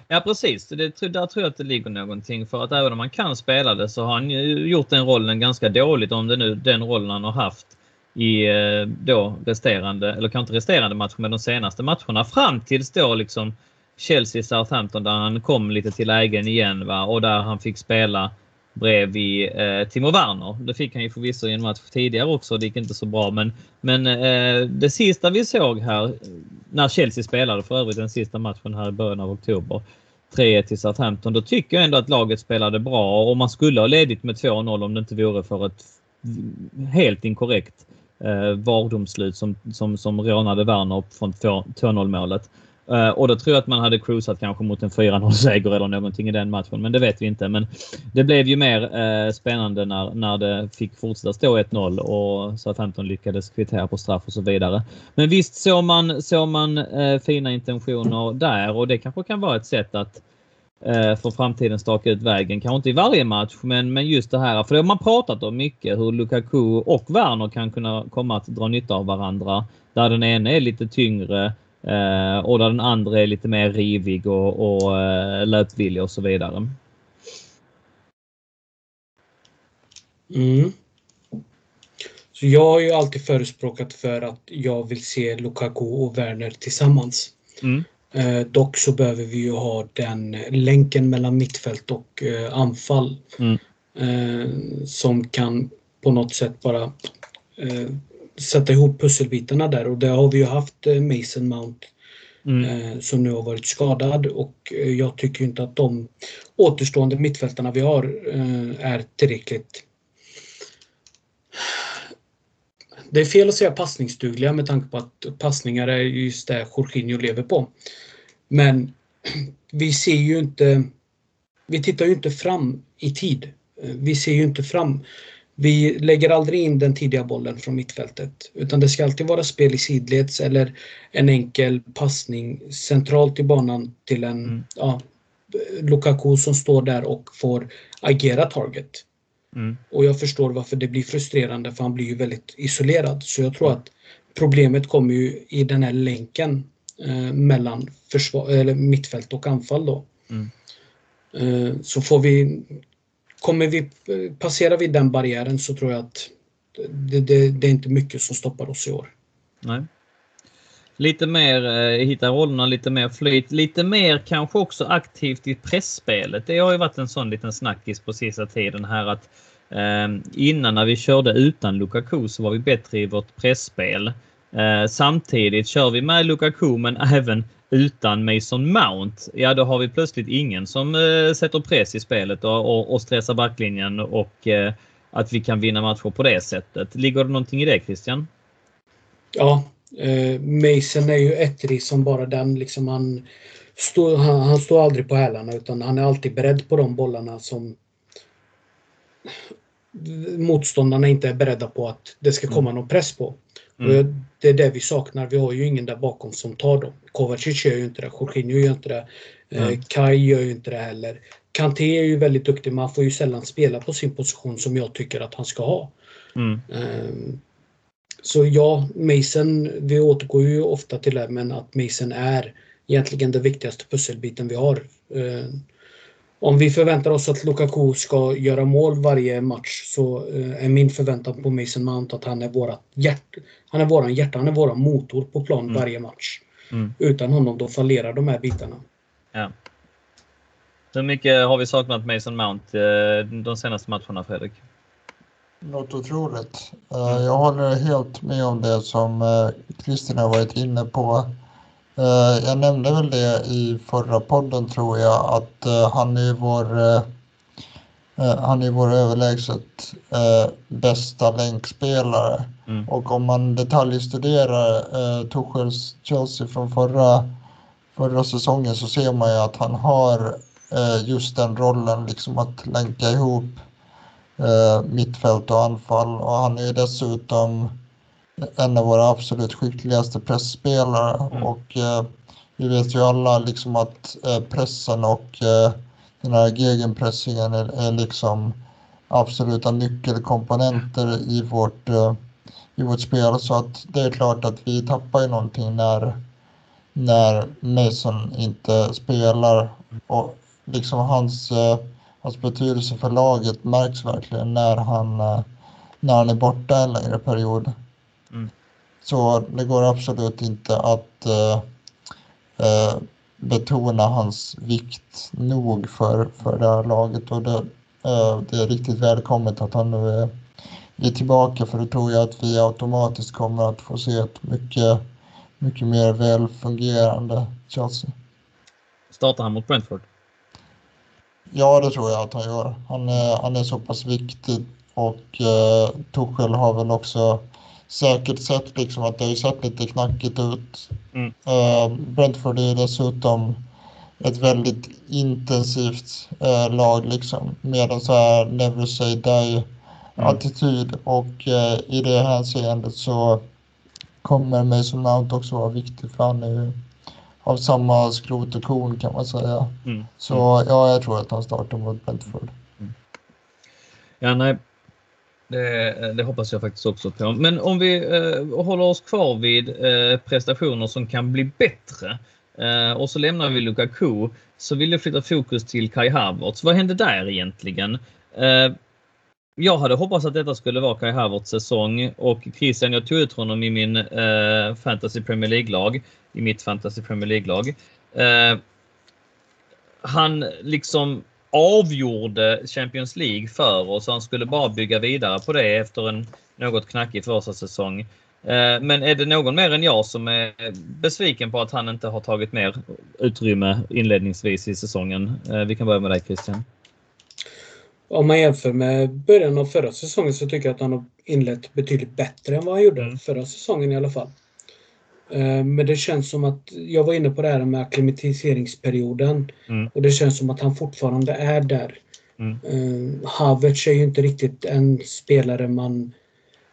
Ja precis, det, där tror jag att det ligger någonting för att även om man kan spela det så har han ju gjort den rollen ganska dåligt om det nu den rollen han har haft i eh, då resterande, eller kanske inte resterande matcher, men de senaste matcherna fram tills då liksom Chelsea-Southampton där han kom lite till lägen igen va? och där han fick spela bredvid eh, Timo Werner. Det fick han ju förvisso i en match tidigare också. Det gick inte så bra men, men eh, det sista vi såg här när Chelsea spelade för övrigt den sista matchen här i början av oktober 3-1 till Southampton. Då tycker jag ändå att laget spelade bra och man skulle ha ledit med 2-0 om det inte vore för ett helt inkorrekt eh, VAR-domslut som, som, som rånade Werner från 2-0 målet. Uh, och då tror jag att man hade cruisat kanske mot en 4-0 seger eller någonting i den matchen, men det vet vi inte. Men det blev ju mer uh, spännande när, när det fick fortsätta stå 1-0 och Southampton lyckades kvittera på straff och så vidare. Men visst såg man, såg man uh, fina intentioner där och det kanske kan vara ett sätt att för framtiden staka ut vägen. Kanske inte i varje match, men, men just det här. För det har man pratat om mycket, hur Lukaku och Werner kan kunna komma att dra nytta av varandra. Där den ena är lite tyngre Eh, och där den andra är lite mer rivig och, och eh, löpvillig och så vidare. Mm. Så jag har ju alltid förespråkat för att jag vill se Lukaku och Werner tillsammans. Mm. Eh, dock så behöver vi ju ha den länken mellan mittfält och eh, anfall. Mm. Eh, som kan på något sätt bara eh, sätta ihop pusselbitarna där och där har vi ju haft eh, Mason Mount mm. eh, som nu har varit skadad och jag tycker inte att de återstående mittfältarna vi har är tillräckligt det är fel att säga passningsdugliga med tanke på att passningar är just det Jorginho lever på. Men vi ser ju inte Vi tittar ju inte fram i tid. Vi ser ju inte fram. Vi lägger aldrig in den tidiga bollen från mittfältet utan det ska alltid vara spel i sidleds eller en enkel passning centralt i banan till en mm. ja, Lukaku som står där och får agera target. Mm. Och jag förstår varför det blir frustrerande för han blir ju väldigt isolerad. Så jag tror att problemet kommer ju i den här länken eh, mellan försvar, eller mittfält och anfall då. Mm. Eh, så får vi kommer vi, passerar vi den barriären så tror jag att det, det, det är inte mycket som stoppar oss i år. Nej. Lite mer eh, hitta rollerna, lite mer flyt, lite mer kanske också aktivt i pressspelet. Det har ju varit en sån liten snackis på sista tiden här att eh, innan när vi körde utan Lukaku så var vi bättre i vårt pressspel. Eh, samtidigt kör vi med Lukaku men *laughs* även utan Mason Mount, ja då har vi plötsligt ingen som eh, sätter press i spelet och, och, och stressar backlinjen och eh, att vi kan vinna matcher på det sättet. Ligger det någonting i det Christian? Ja, eh, Mason är ju ettrig som bara den. Liksom han, stå, han, han står aldrig på hälarna utan han är alltid beredd på de bollarna som motståndarna inte är beredda på att det ska komma mm. någon press på. Mm. Det är det vi saknar. Vi har ju ingen där bakom som tar dem. Kovacic gör ju inte det. Jorginho gör inte det. Mm. Kai gör ju inte det heller. Kanté är ju väldigt duktig men han får ju sällan spela på sin position som jag tycker att han ska ha. Mm. Um, så ja, Mason, vi återgår ju ofta till det men att Mason är egentligen den viktigaste pusselbiten vi har. Uh, om vi förväntar oss att Lukaku ska göra mål varje match så uh, är min förväntan på Mason Mount att han är vårat hjärt, han är våran hjärta, han är våran motor på plan mm. varje match. Mm. Utan honom då fallerar de här bitarna. Ja. Hur mycket har vi saknat Mason Mount eh, de senaste matcherna Fredrik? Något otroligt. Eh, mm. Jag håller helt med om det som Kristin eh, har varit inne på. Jag nämnde väl det i förra podden tror jag att han är vår han är vår överlägset bästa länkspelare. Mm. Och om man detaljstuderar eh, Tuchels Chelsea från förra, förra säsongen så ser man ju att han har eh, just den rollen, liksom att länka ihop eh, mittfält och anfall. Och han är dessutom en av våra absolut skickligaste pressspelare. Mm. Och eh, vi vet ju alla liksom att eh, pressen och eh, den här gegenpressingen är, är liksom absoluta nyckelkomponenter i vårt eh, i vårt spel så att det är klart att vi tappar ju någonting när, när Mason inte spelar och liksom hans, eh, hans betydelse för laget märks verkligen när han, eh, när han är borta en längre period. Mm. Så det går absolut inte att uh, uh, betona hans vikt nog för, för det här laget och det, uh, det är riktigt välkommet att han nu är är tillbaka för då tror jag att vi automatiskt kommer att få se ett mycket, mycket mer välfungerande Chelsea. Startar han mot Brentford? Ja, det tror jag att han gör. Han är, han är så pass viktig och eh, Tuchel har väl också säkert sätt. Liksom, att det har ju sett lite knackigt ut. Mm. Eh, Brentford är dessutom ett väldigt intensivt eh, lag liksom. Med en så här never say die attityd och eh, i det hänseendet så kommer Mason Mount också vara viktig för han är ju av samma skrot och korn kan man säga. Mm. Så ja, jag tror att han startar mot Brentford. Ja, nej. Det, det hoppas jag faktiskt också på. Men om vi eh, håller oss kvar vid eh, prestationer som kan bli bättre eh, och så lämnar vi Lukaku så vill jag flytta fokus till Kai Havertz. Vad hände där egentligen? Jag hade hoppats att detta skulle vara Kai Havertz säsong och Christian, jag tog ut honom i min eh, Fantasy Premier League-lag, i mitt Fantasy Premier League-lag. Eh, han liksom avgjorde Champions League för oss. Han skulle bara bygga vidare på det efter en något knackig första säsong. Eh, Men är det någon mer än jag som är besviken på att han inte har tagit mer utrymme inledningsvis i säsongen? Eh, vi kan börja med dig Christian. Om man jämför med början av förra säsongen så tycker jag att han har inlett betydligt bättre än vad han gjorde Mm. förra säsongen i alla fall. Eh, Men det känns som att, jag var inne på det här med akklimatiseringsperioden Mm. och det känns som att han fortfarande är där. Mm. Eh, Havertz är ju inte riktigt en spelare man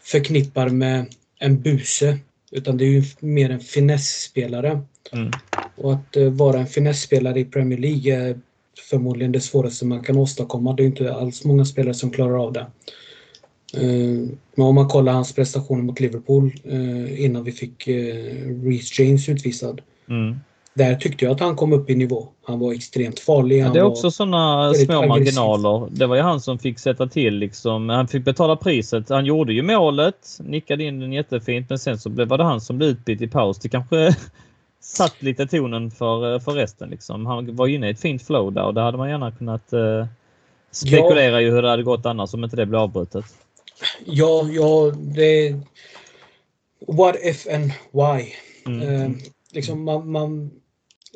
förknippar med en buse utan det är ju mer en finessspelare. Mm. Och att eh, vara en finessspelare i Premier League är förmodligen det svåraste man kan åstadkomma. Det är inte alls många spelare som klarar av det. Eh, Men om man kollar hans prestationer mot Liverpool eh, innan vi fick eh, Reece James utvisad. Mm. Där tyckte jag att han kom upp i nivå. Han var extremt farlig. Ja, det är också sådana små aggressiv. marginaler. Det var ju han som fick sätta till liksom. Han fick betala priset. Han gjorde ju målet, nickade in den jättefint, men sen så blev var det han som blev utbytt i paus. Det kanske satt lite tonen för, för resten liksom. Han var inne i ett fint flow där och det hade man gärna kunnat eh, spekulera i hur det hade gått annars om inte det blev avbrutet. Ja, ja, det... What if and why? Mm. Eh, liksom man, man,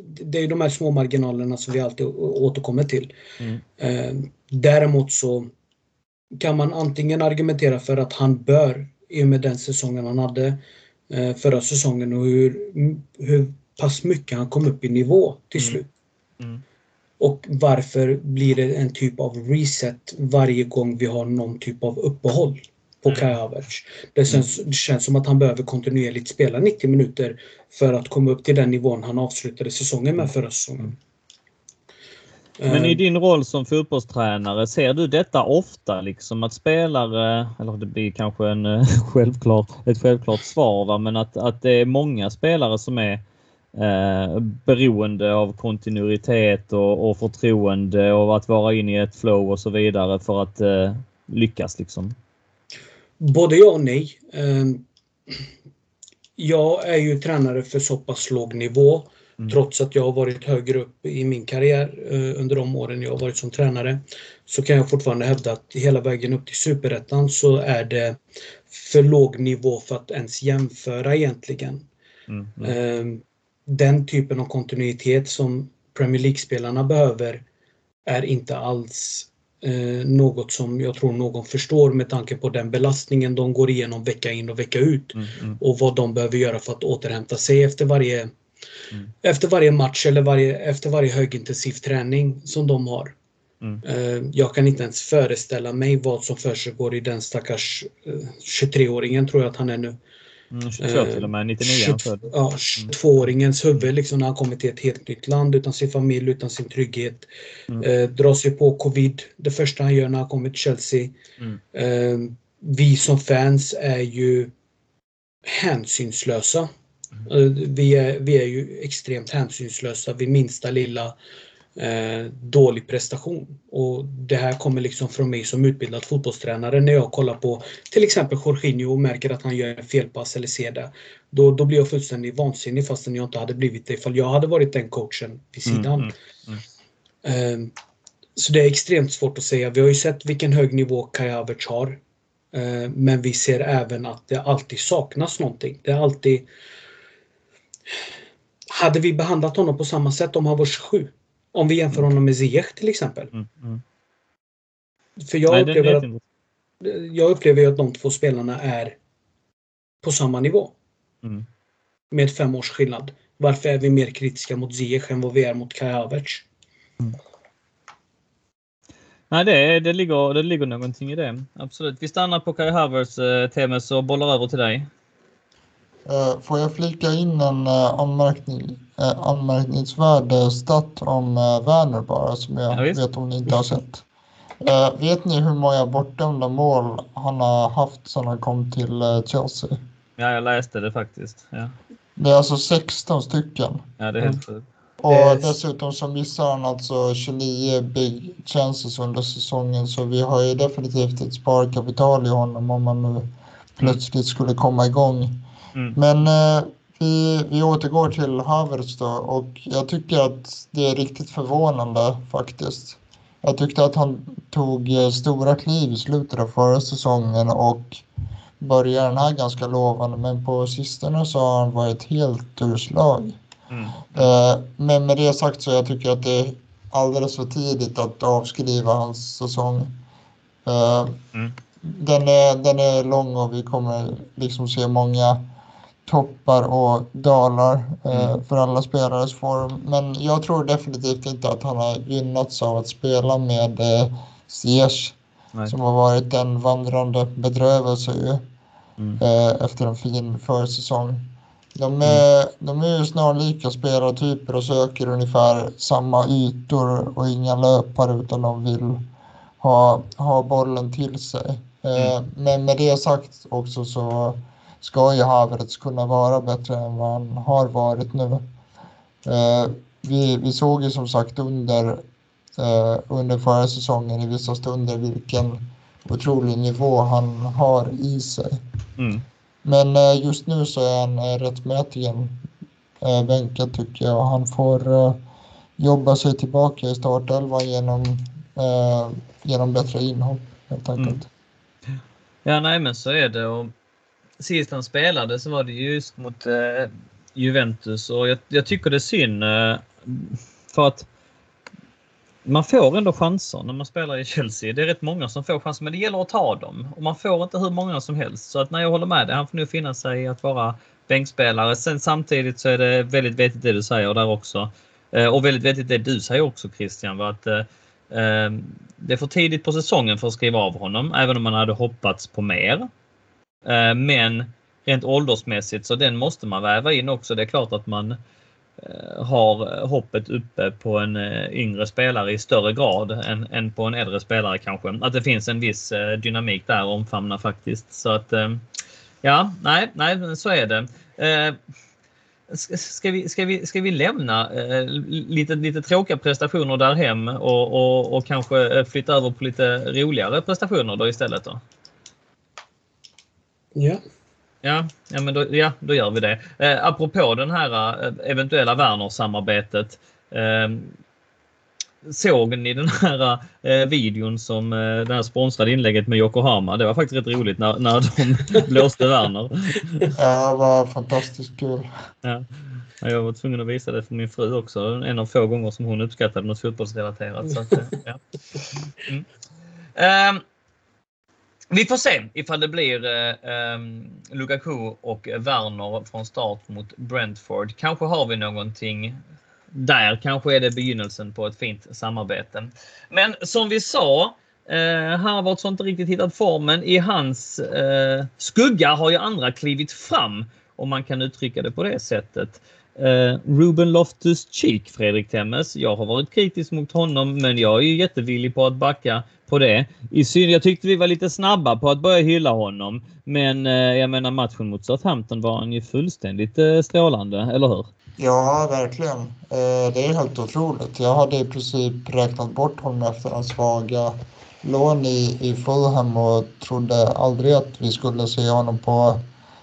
det är de här små marginalerna som vi alltid återkommer till. Mm. Eh, däremot så kan man antingen argumentera för att han bör, i och med den säsongen han hade eh, förra säsongen och hur, hur pass mycket han kom upp i nivå till Mm. slut. Mm. Och varför blir det en typ av reset varje gång vi har någon typ av uppehåll på Mm. Kai Havertz? Det känns, det känns som att han behöver kontinuerligt spela 90 minuter för att komma upp till den nivån han avslutade säsongen med förra säsongen. Men i Eh, din roll som fotbollstränare, ser du detta ofta? Liksom att spelare, eller det blir kanske en eh, *laughs* självklar, ett självklart svar, va? men att, att det är många spelare som är eh, beroende av kontinuitet och, och förtroende och att vara inne i ett flow och så vidare för att eh, lyckas liksom. Både ja och nej. Eh, Jag är ju tränare för så pass låg nivå Mm. trots att jag har varit högre upp i min karriär eh, under de åren jag har varit som tränare. Så kan jag fortfarande hävda att hela vägen upp till superettan så är det för låg nivå för att ens jämföra egentligen. Mm. Mm. Den typen av kontinuitet som Premier League-spelarna behöver är inte alls eh, något som jag tror någon förstår med tanke på den belastningen de går igenom vecka in och vecka ut Mm. Mm. och vad de behöver göra för att återhämta sig efter varje, Mm. efter varje match eller varje, efter varje högintensiv träning som de har. Mm. Eh, Jag kan inte ens föreställa mig vad som försiggår i den stackars eh, 23-åringen tror jag att han är nu. Mm. 22 till och med, 99 är han född. Ja, 22-åringens huvud liksom när han kommer till ett helt nytt land utan sin familj, utan sin trygghet. Mm. Eh, drar sig på covid det första han gör när han kommer till Chelsea. Mm. Eh, vi som fans är ju hänsynslösa. Eh, vi, är, vi är ju extremt hänsynslösa vid minsta lilla eh, dålig prestation. Och det här kommer liksom från mig som utbildad fotbollstränare när jag kollar på till exempel Jorginho och märker att han gör en felpass eller ser det. Då, då blir jag fullständigt vansinnig fastän jag inte hade blivit det ifall jag hade varit den coachen vid Mm, sidan. mm, Eh, Så det är extremt svårt att säga. Vi har ju sett vilken hög nivå Kai Havertz har. Eh, Men vi ser även att det alltid saknas någonting. Det är alltid... Hade vi behandlat honom på samma sätt om han var 27? Om vi jämför honom med Ziyech till exempel. Mm. Mm. För jag Nej, upplever, att, jag upplever ju att de två spelarna är på samma nivå. Mm. Med fem års skillnad. Varför är vi mer kritiska mot Ziyech än vad vi är mot Kai Havertz? Nej, det, det, ligger, det ligger någonting i det. Absolut. Vi stannar på Kai Havertz, eh, Temes, och bollar över till dig. Eh, Får jag flika in en eh, anmärkning, anmärkningsvärd eh, stat om eh, Werner bara som jag Ja, vet om ni inte har sett? Eh, vet ni hur många bortdömda mål han har haft sedan han kom till eh, Chelsea? Ja, jag läste det faktiskt. Ja, Det är alltså 16 stycken. ja det är helt sjukt. Och Eh, dessutom så missar han alltså 29 big chances under säsongen så vi har ju definitivt ett sparkapital i honom om man nu plötsligt skulle komma igång. Mm. Men eh, vi, vi återgår till Havertz då och jag tycker att det är riktigt förvånande faktiskt. Jag tyckte att han tog eh, stora kliv i slutet av förra säsongen och började den här ganska lovande men på sistone så har han varit helt ur slag. Mm. Eh, Men med det sagt så jag tycker att det är alldeles för tidigt att avskriva hans säsong. Eh, Mm. Den, är, den är lång och vi kommer liksom se många toppar och dalar eh, Mm. för alla spelares form. Men jag tror definitivt inte att han har gynnats av att spela med eh, Ziyech som har varit en vandrande bedrövelse ju Mm. eh, efter en fin försäsong. De är, de är ju snarlika spelartyper och söker ungefär samma ytor och inga löpare utan de vill ha, ha bollen till sig. Eh, Men med det sagt också så ska ju Havertz kunna vara bättre än vad han har varit nu. Eh, vi, vi såg ju som sagt under, eh, under förra säsongen i vissa stunder vilken otrolig nivå han har i sig. Mm. Men eh, just nu så är han eh, rättmätigen eh, bänkad tycker jag. Han får eh, jobba sig tillbaka i startelvan genom, eh, genom bättre inhopp helt enkelt. Ja, nej, men så är det. Och sist han spelade så var det just mot eh, Juventus och jag, jag tycker det är synd eh, för att man får ändå chanser när man spelar i Chelsea. Det är rätt många som får chanser, men det gäller att ta dem. Och man får inte hur många som helst. Så att när jag håller med dig, han får nu finna sig i att vara bänkspelare. Sen samtidigt så är det väldigt vettigt det du säger där också. Eh, och väldigt vettigt det du säger också Christian. Var att, eh, eh, det är för tidigt på säsongen för att skriva av honom, även om man hade hoppats på mer. Eh, men rent åldersmässigt så den måste man väva in också. Det är klart att man eh, har hoppet uppe på en eh, yngre spelare i större grad än, än på en äldre spelare kanske. Att det finns en viss dynamik där att omfamna faktiskt. Så att ja, nej, nej, men så är det. Ska- vi, ska, vi, ska vi lämna lite, lite tråkiga prestationer där hem och, och, och kanske flytta över på lite roligare prestationer då istället? Då? Ja. Ja, ja, men då, ja, då gör vi det. Eh, apropå den här eh, eventuella Werner-samarbetet. Eh, såg ni den här eh, videon som eh, det här sponsrade inlägget med Yokohama? Det var faktiskt rätt roligt när, när de *laughs* blåste Werner. Ja, det var fantastiskt kul. Ja. Ja, Jag var tvungen att visa det för min fru också. En av få gånger som hon uppskattade något fotbollsrelaterat. Så att, eh, ja. mm. Vi får se ifall det blir eh, ehm, Lukaku och Werner från start mot Brentford. Kanske har vi någonting där. Kanske är det begynnelsen på ett fint samarbete. Men som vi sa, eh, Harvards har inte riktigt hittat formen. I hans eh, skugga har ju andra klivit fram om man kan uttrycka det på det sättet. Uh, Ruben Loftus-Cheek, Fredrik Temmes. Jag har varit kritisk mot honom, men jag är ju jättevillig på att backa på det. I syn, jag tyckte vi var lite snabba på att börja hylla honom, men uh, jag menar matchen mot Southampton var han ju fullständigt uh, strålande, eller hur? Ja, verkligen. Det är helt otroligt. Jag hade i princip räknat bort honom efter hans svaga lån i, i Fulham och trodde aldrig att vi skulle se honom på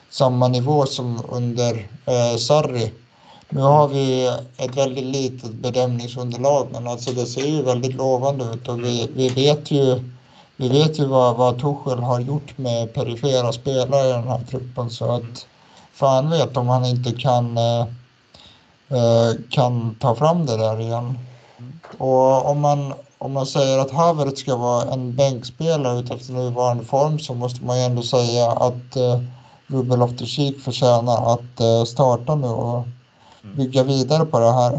samma nivå som under eh, Sarri. Nu har vi ett väldigt litet bedömningsunderlag men alltså det ser ju väldigt lovande ut och vi, vi vet ju, vi vet ju vad, vad Tuchel har gjort med perifera spelare i den här truppen så att fan vet om han inte kan eh, kan ta fram det där igen. Och om man, om man säger att Havertz ska vara en bänkspelare utefter nuvarande form så måste man ju ändå säga att eh, Ruben Loftus-Cheek förtjänar att eh, starta nu och bygga vidare på det här.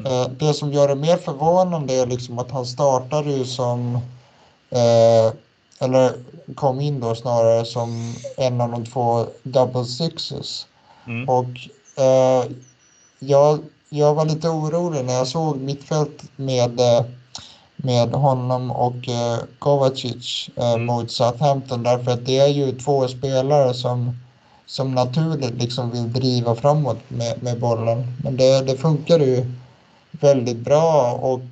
Uh, det som gör det mer förvånande är liksom att han startade ju som uh, eller kom in då snarare som en av de två double sixes. Mm. Och jag, jag var lite orolig när jag såg mittfält med med honom och eh, Kovacic eh, mm. mot Southampton därför att det är ju två spelare som, som naturligt liksom vill driva framåt med, med bollen. Men det, det funkar ju väldigt bra och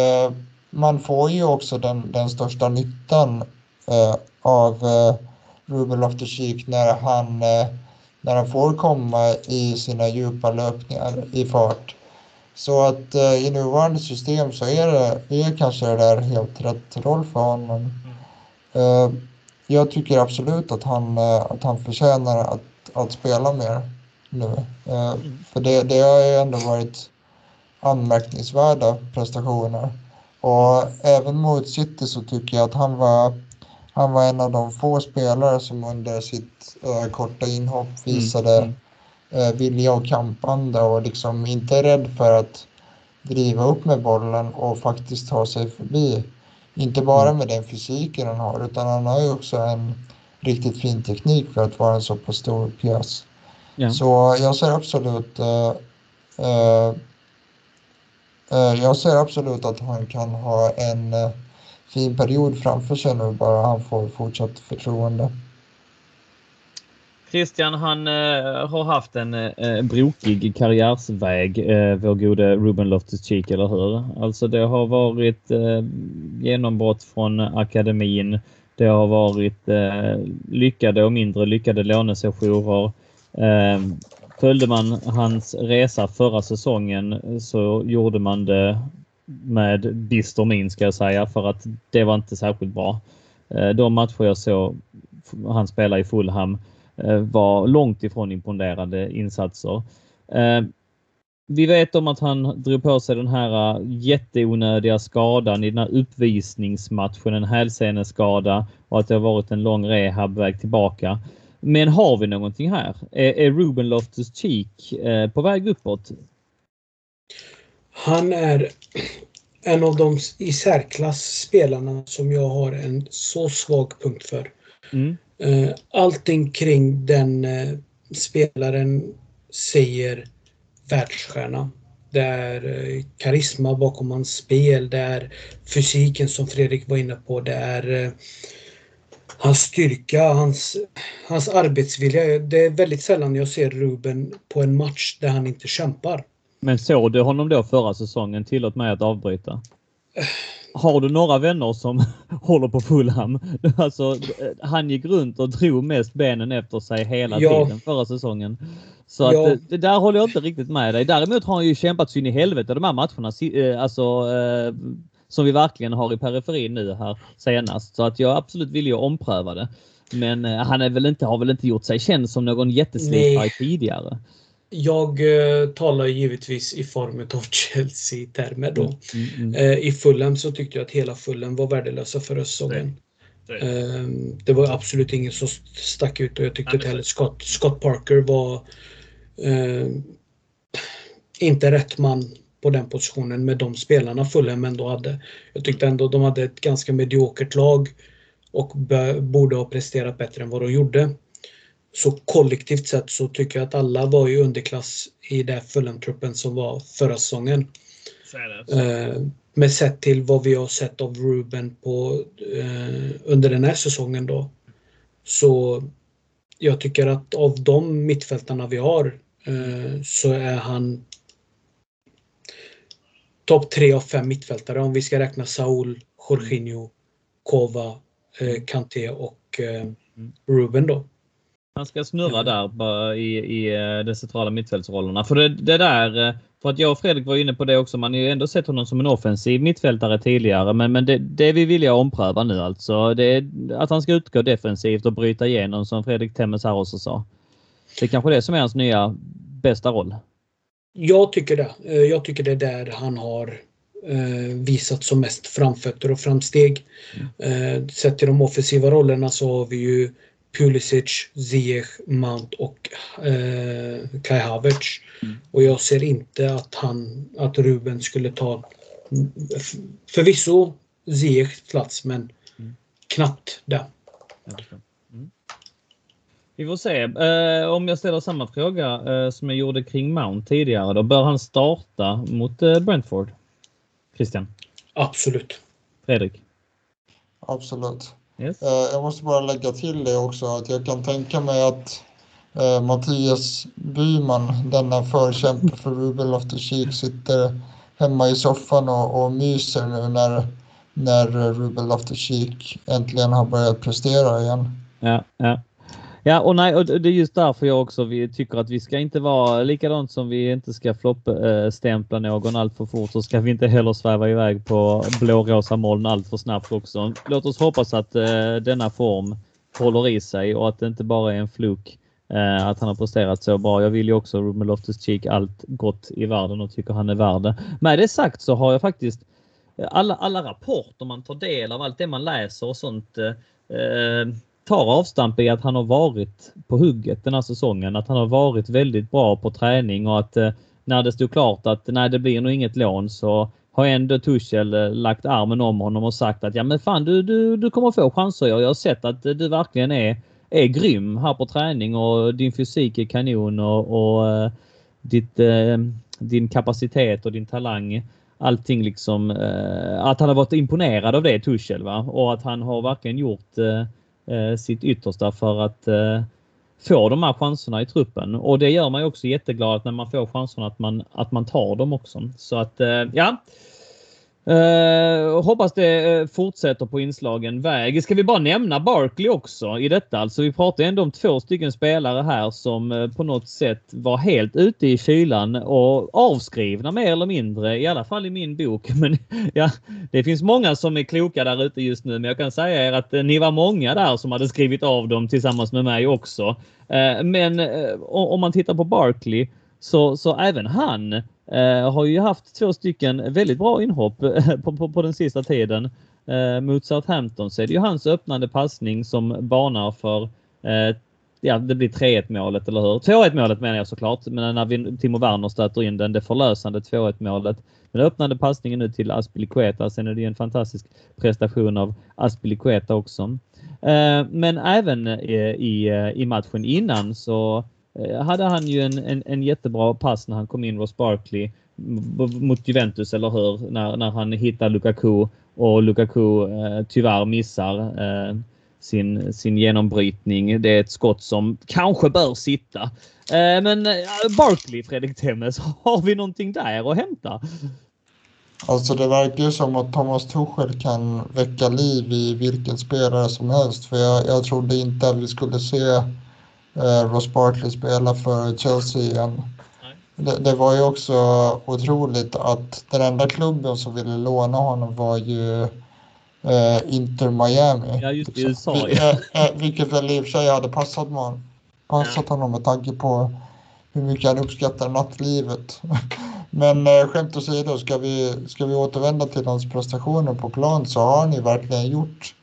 eh, man får ju också den, den största nyttan eh, av eh, Ruben Loftus-Cheek när han, eh, när han får komma i sina djupa löpningar i fart. Så att eh, i nuvarande system så är det är kanske det där helt rätt roll för honom. Mm. Eh, jag tycker absolut att han, eh, att han förtjänar att, att spela mer nu. Eh. För det, det har ju ändå varit anmärkningsvärda prestationer. Och även mot City så tycker jag att han var, han var en av de få spelare som under sitt äh, korta inhopp mm. visade mm eh, vilja och kampanda och liksom inte är rädd för att driva upp med bollen och faktiskt ta sig förbi. Inte bara mm. med den fysiken han har utan han har ju också en riktigt fin teknik för att vara en så pass stor pjäs. Ja. Så jag ser absolut uh, uh, uh, jag ser absolut att han kan ha en fin period framför sig nu bara han får fortsatt förtroende. Christian han eh, har haft en eh, brokig karriärsväg, eh, vår gode Ruben Loftus-Cheek, eller hur? Alltså det har varit eh, genombrott från akademin. Det har varit eh, lyckade och mindre lyckade lånesessioner. Eh, följde man hans resa förra säsongen så gjorde man det med bister min ska jag säga för att det var inte särskilt bra. Eh, de matcher jag såg han spela i Fulham Eh, var långt ifrån imponerande insatser. Eh, vi vet om att han drog på sig den här eh, jätteonödiga skadan i den här uppvisningsmatchen, en hälseneskada och att det har varit en lång rehabväg tillbaka. Men har vi någonting här? Är, är Ruben Loftus-Cheek på väg uppåt? Han är en av de i särklass spelarna som jag har en så svag punkt för. Mm. Eh, allting kring den eh, spelaren säger världsstjärna. Det är eh, karisma bakom hans spel, det är fysiken som Fredrik var inne på, det är hans styrka, hans, hans arbetsvilja. Det är väldigt sällan jag ser Ruben på en match där han inte kämpar. Men såg du honom då förra säsongen? Tillåt mig att avbryta. Har du några vänner som *laughs* håller på Fulham? *laughs* Alltså, han gick runt och drog mest benen efter sig hela ja. tiden förra säsongen. Så att, ja. det, där håller jag inte riktigt med dig. Däremot har han ju kämpat så in i helvete de här matcherna. Eh, alltså, eh, som vi verkligen har i periferin nu här senast. Så att jag absolut villig att ompröva det. Men eh, han är väl inte, har väl inte gjort sig känd som någon jätteslipare tidigare. Jag eh, talar givetvis i form av *laughs* Chelsea-termer då. Mm, mm, mm. Eh, I Fulham så tyckte jag att hela Fulham var värdelösa förra säsongen. Eh, det var absolut ingen som stack ut och jag tyckte inte heller Scott, Scott Parker var eh, inte rätt man på den positionen med de spelarna Fulham ändå hade. Jag tyckte ändå de hade ett ganska mediokert lag och borde ha presterat bättre än vad de gjorde. Så kollektivt sett så tycker jag att alla var i underklass i den Fulham-truppen som var förra säsongen. Eh, men sett till vad vi har sett av Ruben på, eh, under den här säsongen då. Så jag tycker att av de mittfältarna vi har eh, så är han topp tre av fem mittfältare om vi ska räkna Saul, Jorginho, Kova, eh, Kanté och eh. Ruben då. Han ska snurra där i, i eh, de centrala mittfältsrollerna. För det, det där, eh, för att jag och Fredrik var inne på det också, man har ju ändå sett honom som en offensiv mittfältare tidigare. Men, men det, det vi vill ompröva nu alltså. Det är att han ska utgå defensivt och bryta igenom som Fredrik Temmes här också sa. Det är kanske det som är hans nya bästa roll. Jag tycker det. Eh, jag tycker det är där han har visat som mest framfötter och framsteg. Mm. Sett till de offensiva rollerna så har vi ju Pulisic, Ziyech, Mount och eh, Kai Havertz. Mm. Och jag ser inte att han, att Ruben skulle ta förvisso Ziyechs plats men Mm. knappt förstår. Mm. Vi får se. Eh, om jag ställer samma fråga eh, som jag gjorde kring Mount tidigare, då bör han starta mot eh, Brentford? Christian? Absolut. Fredrik? Absolut. Yes. Eh, Jag måste bara lägga till det också att jag kan tänka mig att eh, Mattias Byman, denna förkämpe för Ruben Loftus-Cheek, sitter hemma i soffan och, och myser nu när, när Ruben Loftus-Cheek äntligen har börjat prestera igen. Ja, ja. Ja, och nej, och det är just därför jag också vi tycker att vi ska inte vara likadant som vi inte ska floppstämpla någon allt för fort så ska vi inte heller sväva iväg på blårosa moln allt för snabbt också. Låt oss hoppas att eh, denna form håller i sig och att det inte bara är en fluk eh, att han har presterat så bra. Jag vill ju också Ruben Loftus-Cheek allt gott i världen och tycker han är värd det. Med det sagt så har jag faktiskt eh, alla, alla rapporter man tar del av, allt det man läser och sånt eh, eh tar avstamp i att han har varit på hugget den här säsongen. Att han har varit väldigt bra på träning och att eh, när det stod klart att nej, det blir nog inget lån så har ändå Tuchel eh, lagt armen om honom och sagt att ja men fan du, du, du kommer få chanser. Jag har sett att eh, du verkligen är, är grym här på träning och din fysik är kanon och, och eh, ditt, eh, din kapacitet och din talang allting liksom, eh, att han har varit imponerad av det Tuchel va? och att han har verkligen gjort eh, Eh, sitt yttersta för att eh, få de här chanserna i truppen. Och det gör man ju också jätteglad att när man får chanserna att man, att man tar dem också. Så att eh, ja. Uh, hoppas det eh, fortsätter på inslagen väg. Ska vi bara nämna Barkley också i detta? Alltså vi pratar ändå om två stycken spelare här som eh, på något sätt var helt ute i kylan och avskrivna mer eller mindre, i alla fall i min bok. *laughs* Men ja, det finns många som är kloka där ute just nu, men jag kan säga er att ni var många där som hade skrivit av dem tillsammans med mig också. Men om man tittar på Barkley så, så även han eh, har ju haft två stycken väldigt bra inhopp eh, på, på, på den sista tiden. Eh, mot Southampton så är det ju hans öppnande passning som banar för eh, Ja, det blir 3-1 målet, eller hur? 2-1 målet menar jag såklart, men när vi, Timo Werner stöter in den, det förlösande 2-1 målet. Den öppnande passningen nu till Aspilicueta. Sen är det ju en fantastisk prestation av Aspilicueta också. Eh, men även eh, i, i matchen innan så Eh, hade han ju en, en, en jättebra pass när han kom in Ross Barkley mot Juventus, eller hur? När, när han hittar Lukaku och Lukaku eh, tyvärr missar eh, sin, sin genombrytning. Det är ett skott som kanske bör sitta. Eh, men eh, Barkley, Fredrik Temmes, *laughs* har vi någonting där att hämta? Alltså det verkar ju som att Thomas Tuchel kan väcka liv i vilken spelare som helst. För jag, jag trodde inte att vi skulle se eh, Ross Barkley spela för Chelsea igen. Det, det var ju också otroligt att den enda klubben som ville låna honom var ju eh, Inter Miami. Ja, just i USA, Vil- ja. eh, eh, vilket väl i och för sig hade passat, man, passat honom med tanke på hur mycket han uppskattar nattlivet. *laughs* Men eh, skämt åsido, ska vi, ska vi återvända till hans prestationer på plan så har han ju verkligen gjort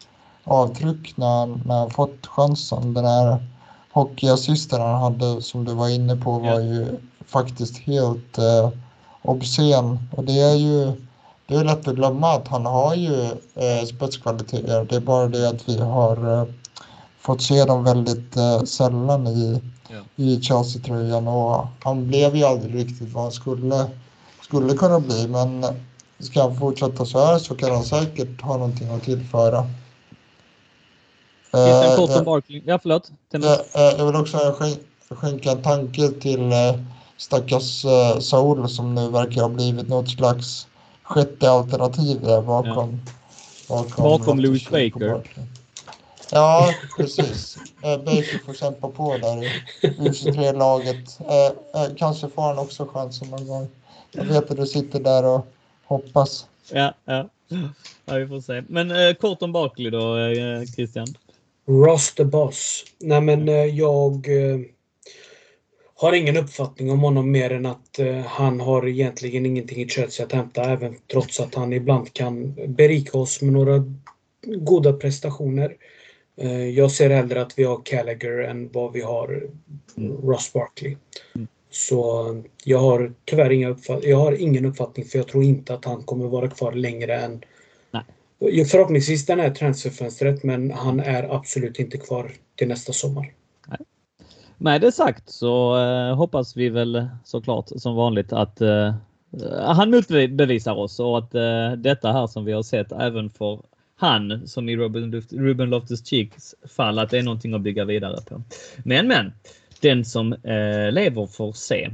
avtryck när han, när han fått chansen. Den här hockeyassisten han hade som du var inne på var ju faktiskt helt eh, obscen. Och det är ju det är lätt att glömma att han har ju eh, spetskvaliteter. Det är bara det att vi har eh, fått se dem väldigt eh, sällan i, Ja. i Chelsea-tröjan. Och han blev ju aldrig riktigt vad han skulle, skulle kunna bli. Men ska han fortsätta så här så kan han säkert ha någonting att tillföra. Christian Eh, kort om jag- Barkley. Ja, förlåt. Jag, eh, jag vill också skän- skänka en tanke till eh, stackars eh, Saul som nu verkar ha blivit något slags sjätte alternativ där bakom. Bakom, Bakom Louis Baker. Ja, precis. Eh, Baker får kämpa på där i U23-laget. Eh, eh, kanske får han också chansen någon gång. Jag vet att du sitter där och hoppas. Ja, ja. ja, vi får se. Men eh, kort om Barkley då, eh, Christian. Ross the Boss. Nej men eh, jag eh, har ingen uppfattning om honom mer än att eh, han har egentligen ingenting i Chelsea att hämta även trots att han ibland kan berika oss med några goda prestationer. Jag ser hellre att vi har Gallagher än vad vi har Ross Barkley. Mm. Så jag har tyvärr inga uppfatt- jag har ingen uppfattning för jag tror inte att han kommer vara kvar längre än. Förhoppningsvis den här transferfönstret men han är absolut inte kvar till nästa sommar. Med det sagt så eh, hoppas vi väl såklart som vanligt att eh, han motbevisar oss och att eh, detta här som vi har sett även för han som i Ruben, Ruben Loftus-Cheeks fall att det är någonting att bygga vidare på. Men men, den som eh, lever får se.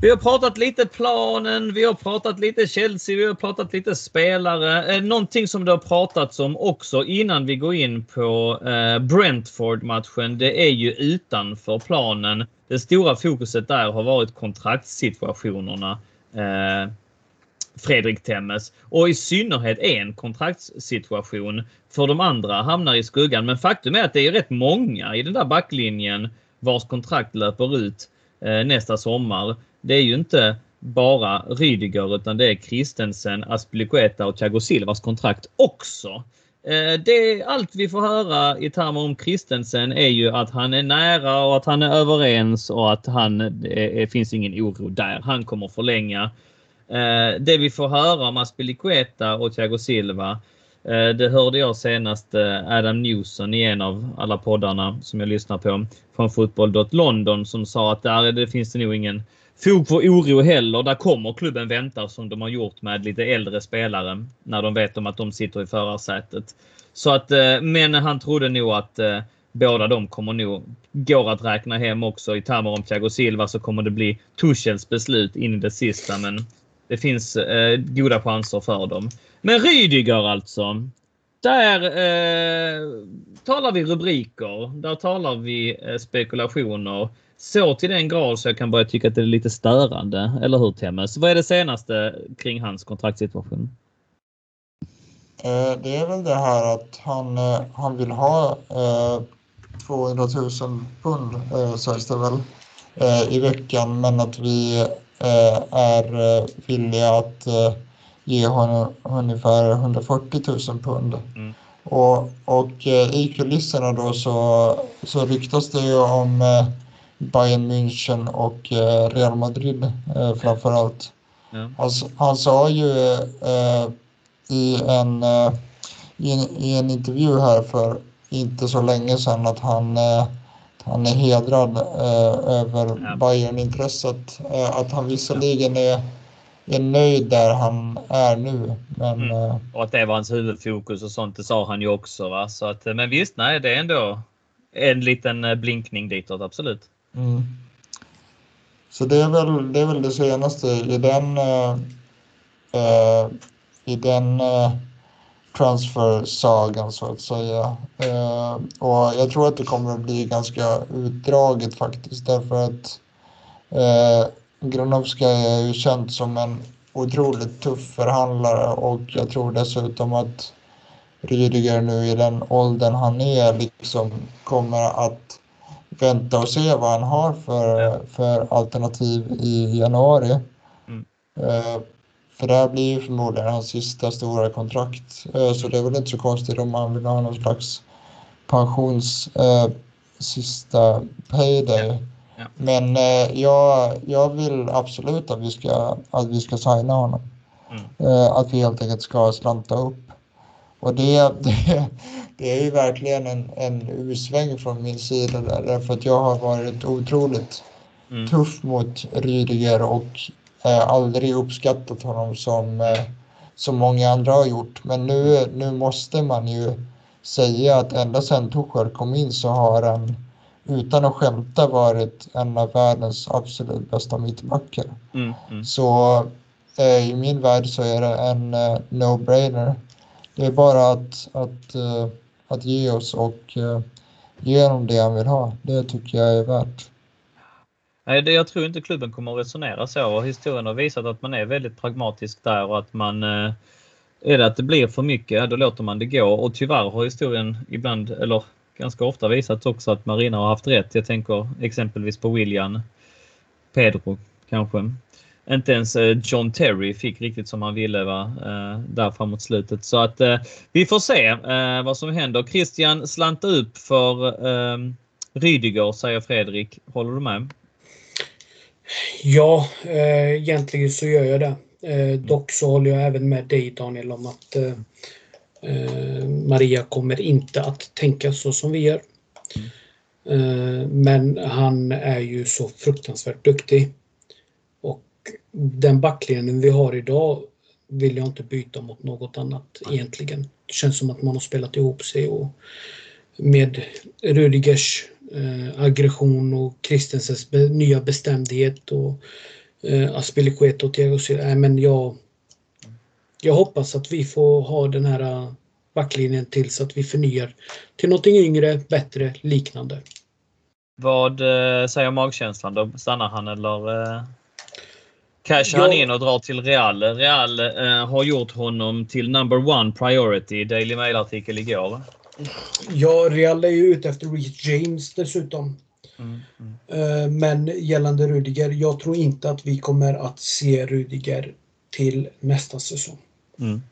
Vi har pratat lite planen, vi har pratat lite Chelsea, vi har pratat lite spelare. Eh, någonting som det har pratats om också innan vi går in på eh, Brentford-matchen, det är ju utanför planen. Det stora fokuset där har varit kontraktssituationerna. Eh, Fredrik Temmes och i synnerhet en kontraktssituation för de andra hamnar i skuggan. Men faktum är att det är rätt många i den där backlinjen vars kontrakt löper ut nästa sommar. Det är ju inte bara Rydiger utan det är Christensen, Aspilicueta och Thiago Silvas kontrakt också. Eh, det, allt vi får höra i termer om Christensen är ju att han är nära och att han är överens och att han, det finns ingen oro där. Han kommer förlänga. Eh, det vi får höra om Aspilicueta och Thiago Silva eh, det hörde jag senast Adam Newson i en av alla poddarna som jag lyssnar på från Fotboll.London som sa att där det finns det nog ingen fog för oro heller. Där kommer klubben vänta som de har gjort med lite äldre spelare när de vet om att de sitter i förarsätet. Så att, eh, men han trodde nog att eh, båda de kommer nog, går att räkna hem också. I termer om Thiago Silva så kommer det bli Tuchels beslut in i det sista men det finns eh, goda chanser för dem. Men Rydiger alltså. Där eh, talar vi rubriker. Där talar vi eh, spekulationer. Så till den grad så jag kan börja tycka att det är lite störande. Eller hur Temmes? Vad är det senaste kring hans kontraktssituation? Eh, Det är väl det här att han, eh, han vill ha eh, 200 000 pund, eh, sägs det väl, eh, i veckan. Men att vi eh, är eh, villiga att eh, ge honom ungefär 140 000 pund. Mm. Och, och eh, i kulisserna då så, så ryktas det ju om eh, Bayern München och eh, Real Madrid eh, framför allt. Ja. Han, han sa ju eh, i, en, i, en, i en intervju här för inte så länge sedan att han, han är hedrad eh, över Ja. Bayern-intresset. Eh, att han visserligen är, är nöjd där han är nu. Men Mm. eh, Och att det var hans huvudfokus och sånt. Det sa han ju också. Va? Så att, men visst, nej, det är ändå en liten blinkning ditåt. Absolut. Mm. Så det är väl det, är väl det senaste i den, eh, eh i den eh, transfer-sagan så att säga. Eh, och jag tror att det kommer att bli ganska utdraget faktiskt därför att eh, Granovska är ju känd som en otroligt tuff förhandlare och jag tror dessutom att Rydiger nu i den åldern han är liksom kommer att vänta och se vad han har för, för alternativ i januari. Mm. Eh, för det här blir ju förmodligen hans sista stora kontrakt. Eh, så det är väl inte så konstigt om han vill ha någon slags pensions eh, sista payday. Ja. Men eh, jag, jag vill absolut att vi ska, att vi ska signa honom. Mm. Eh, att vi helt enkelt ska slanta upp. Och det, det, det är ju verkligen en, en U-sväng från min sida där, därför att jag har varit otroligt Mm. tuff mot Rydiger och eh, aldrig uppskattat honom som, eh, som många andra har gjort. Men nu, nu måste man ju säga att ända sedan Tuchel kom in så har han utan att skämta varit en av världens absolut bästa mittbackar. Mm. Mm. Så eh, i min värld så är det en eh, no-brainer. Det är bara att, att, eh, att ge oss och eh, ge honom det han vill ha. Det tycker jag är värt. Nej, det, jag tror inte klubben kommer att resonera så. Och historien har visat att man är väldigt pragmatisk där och att man eh, är det att det blir för mycket, då låter man det gå. Och tyvärr har historien ibland, eller ganska ofta visat också att Marina har haft rätt. Jag tänker exempelvis på William, Pedro kanske. Inte ens eh, John Terry fick riktigt som han ville va? Eh, där framåt slutet. Så att eh, vi får se vad som händer. Christian slanta upp för Rydiger säger Fredrik. Håller du med? Ja, egentligen så gör jag det. Dock så håller jag även med dig Daniel om att Maria kommer inte att tänka så som vi gör. Men han är ju så fruktansvärt duktig den backlinjen vi har idag vill jag inte byta mot något annat egentligen. Det känns som att man har spelat ihop sig och med Rudigers eh, aggression och Kristensens be nya bestämdhet och eh, Aspilicueta och Thiago Silva. Nej, men jag, jag hoppas att vi får ha den här backlinjen tills att vi förnyar till någonting yngre, bättre, liknande. Vad eh, säger magkänslan då? Stannar han eller? Eh... Cashar han in och drar till Real. Real eh, har gjort honom till number one priority. Daily Mail-artikel igår. Ja, Real är ju ute efter Reece James dessutom. Mm, mm. Eh, men gällande Rudiger, jag tror inte att vi kommer att se Rudiger till nästa säsong. Mm.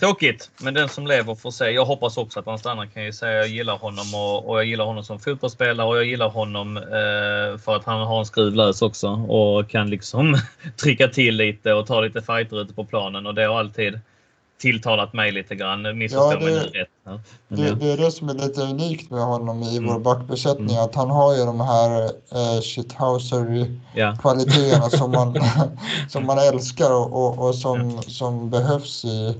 Tråkigt, men den som lever får se. Jag hoppas också att han stannar kan jag säga. Jag gillar honom och, och jag gillar honom som fotbollsspelare och jag gillar honom eh, för att han har en skruv lös också och kan liksom *laughs* trycka till lite och ta lite fighter ute på planen och det har alltid tilltalat mig lite grann. Missförstå ja, mig nu rätt. Ja. Det, det, är det som är lite unikt med honom i mm. vår backbesättning. Mm. Att han har ju de här uh, shithouser-kvaliteterna ja. som, man, *laughs* *laughs* som man älskar och, och, och som, som behövs i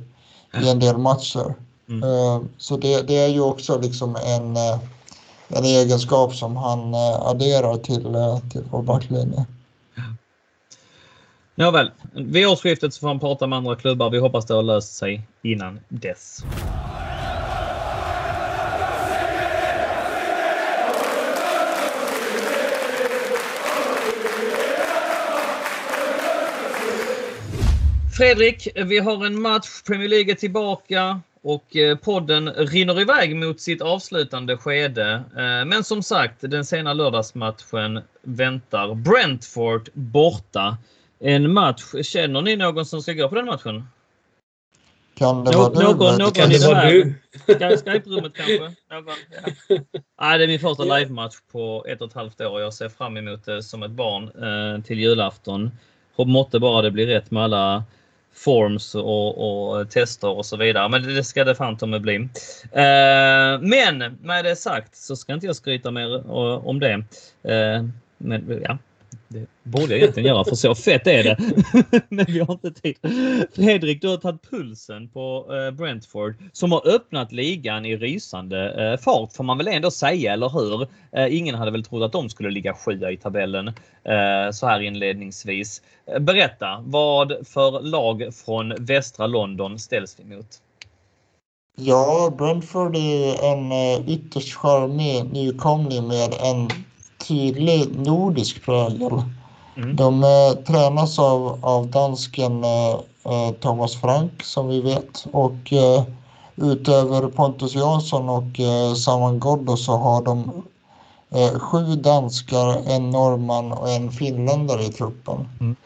i en del matcher. Mm. Eh, så det, det, är ju också liksom en, eh, en egenskap som han eh, adderar till, till vår backlinje. Nåväl, vid årsskiftet så får han prata med andra klubbar. Vi hoppas det har löst sig innan dess. Fredrik, vi har en match. Premier League är tillbaka och eh, podden rinner iväg mot sitt avslutande skede. Eh, men som sagt, den sena lördagsmatchen väntar. Brentford borta. En match. Känner ni någon som ska gå på den matchen? Kan det vara du? Någon, någon kan det här Skype-rummet kanske? Någon, ja. Nej, det är min första live-match på ett och ett halvt år. Jag ser fram emot det som ett barn eh, till julafton. Måtte bara det blir rätt med alla forms och, och, tester och så vidare. Men det ska det fan ta mig bli. Eh, men med det sagt så ska inte jag skryta mer eh, om det. Eh, men ja, det borde jag egentligen göra för så fett är det. *laughs* Men vi har inte tid. Fredrik, du har tagit pulsen på eh, Brentford som har öppnat ligan i rysande eh, fart får man väl ändå säga, eller hur? Eh, ingen hade väl trott att de skulle ligga sjua i tabellen så här inledningsvis. Berätta, vad för lag från västra London ställs vi mot? Ja, Brentford är en ytterst charmig nykomling med en tydlig nordisk prägel. Mm. De eh, tränas av, av dansken eh, eh, Thomas Frank som vi vet och eh, utöver Pontus Jansson och eh, Saman Ghoddo så har de eh, sju danskar, en norrman och en finländare i truppen. Mm.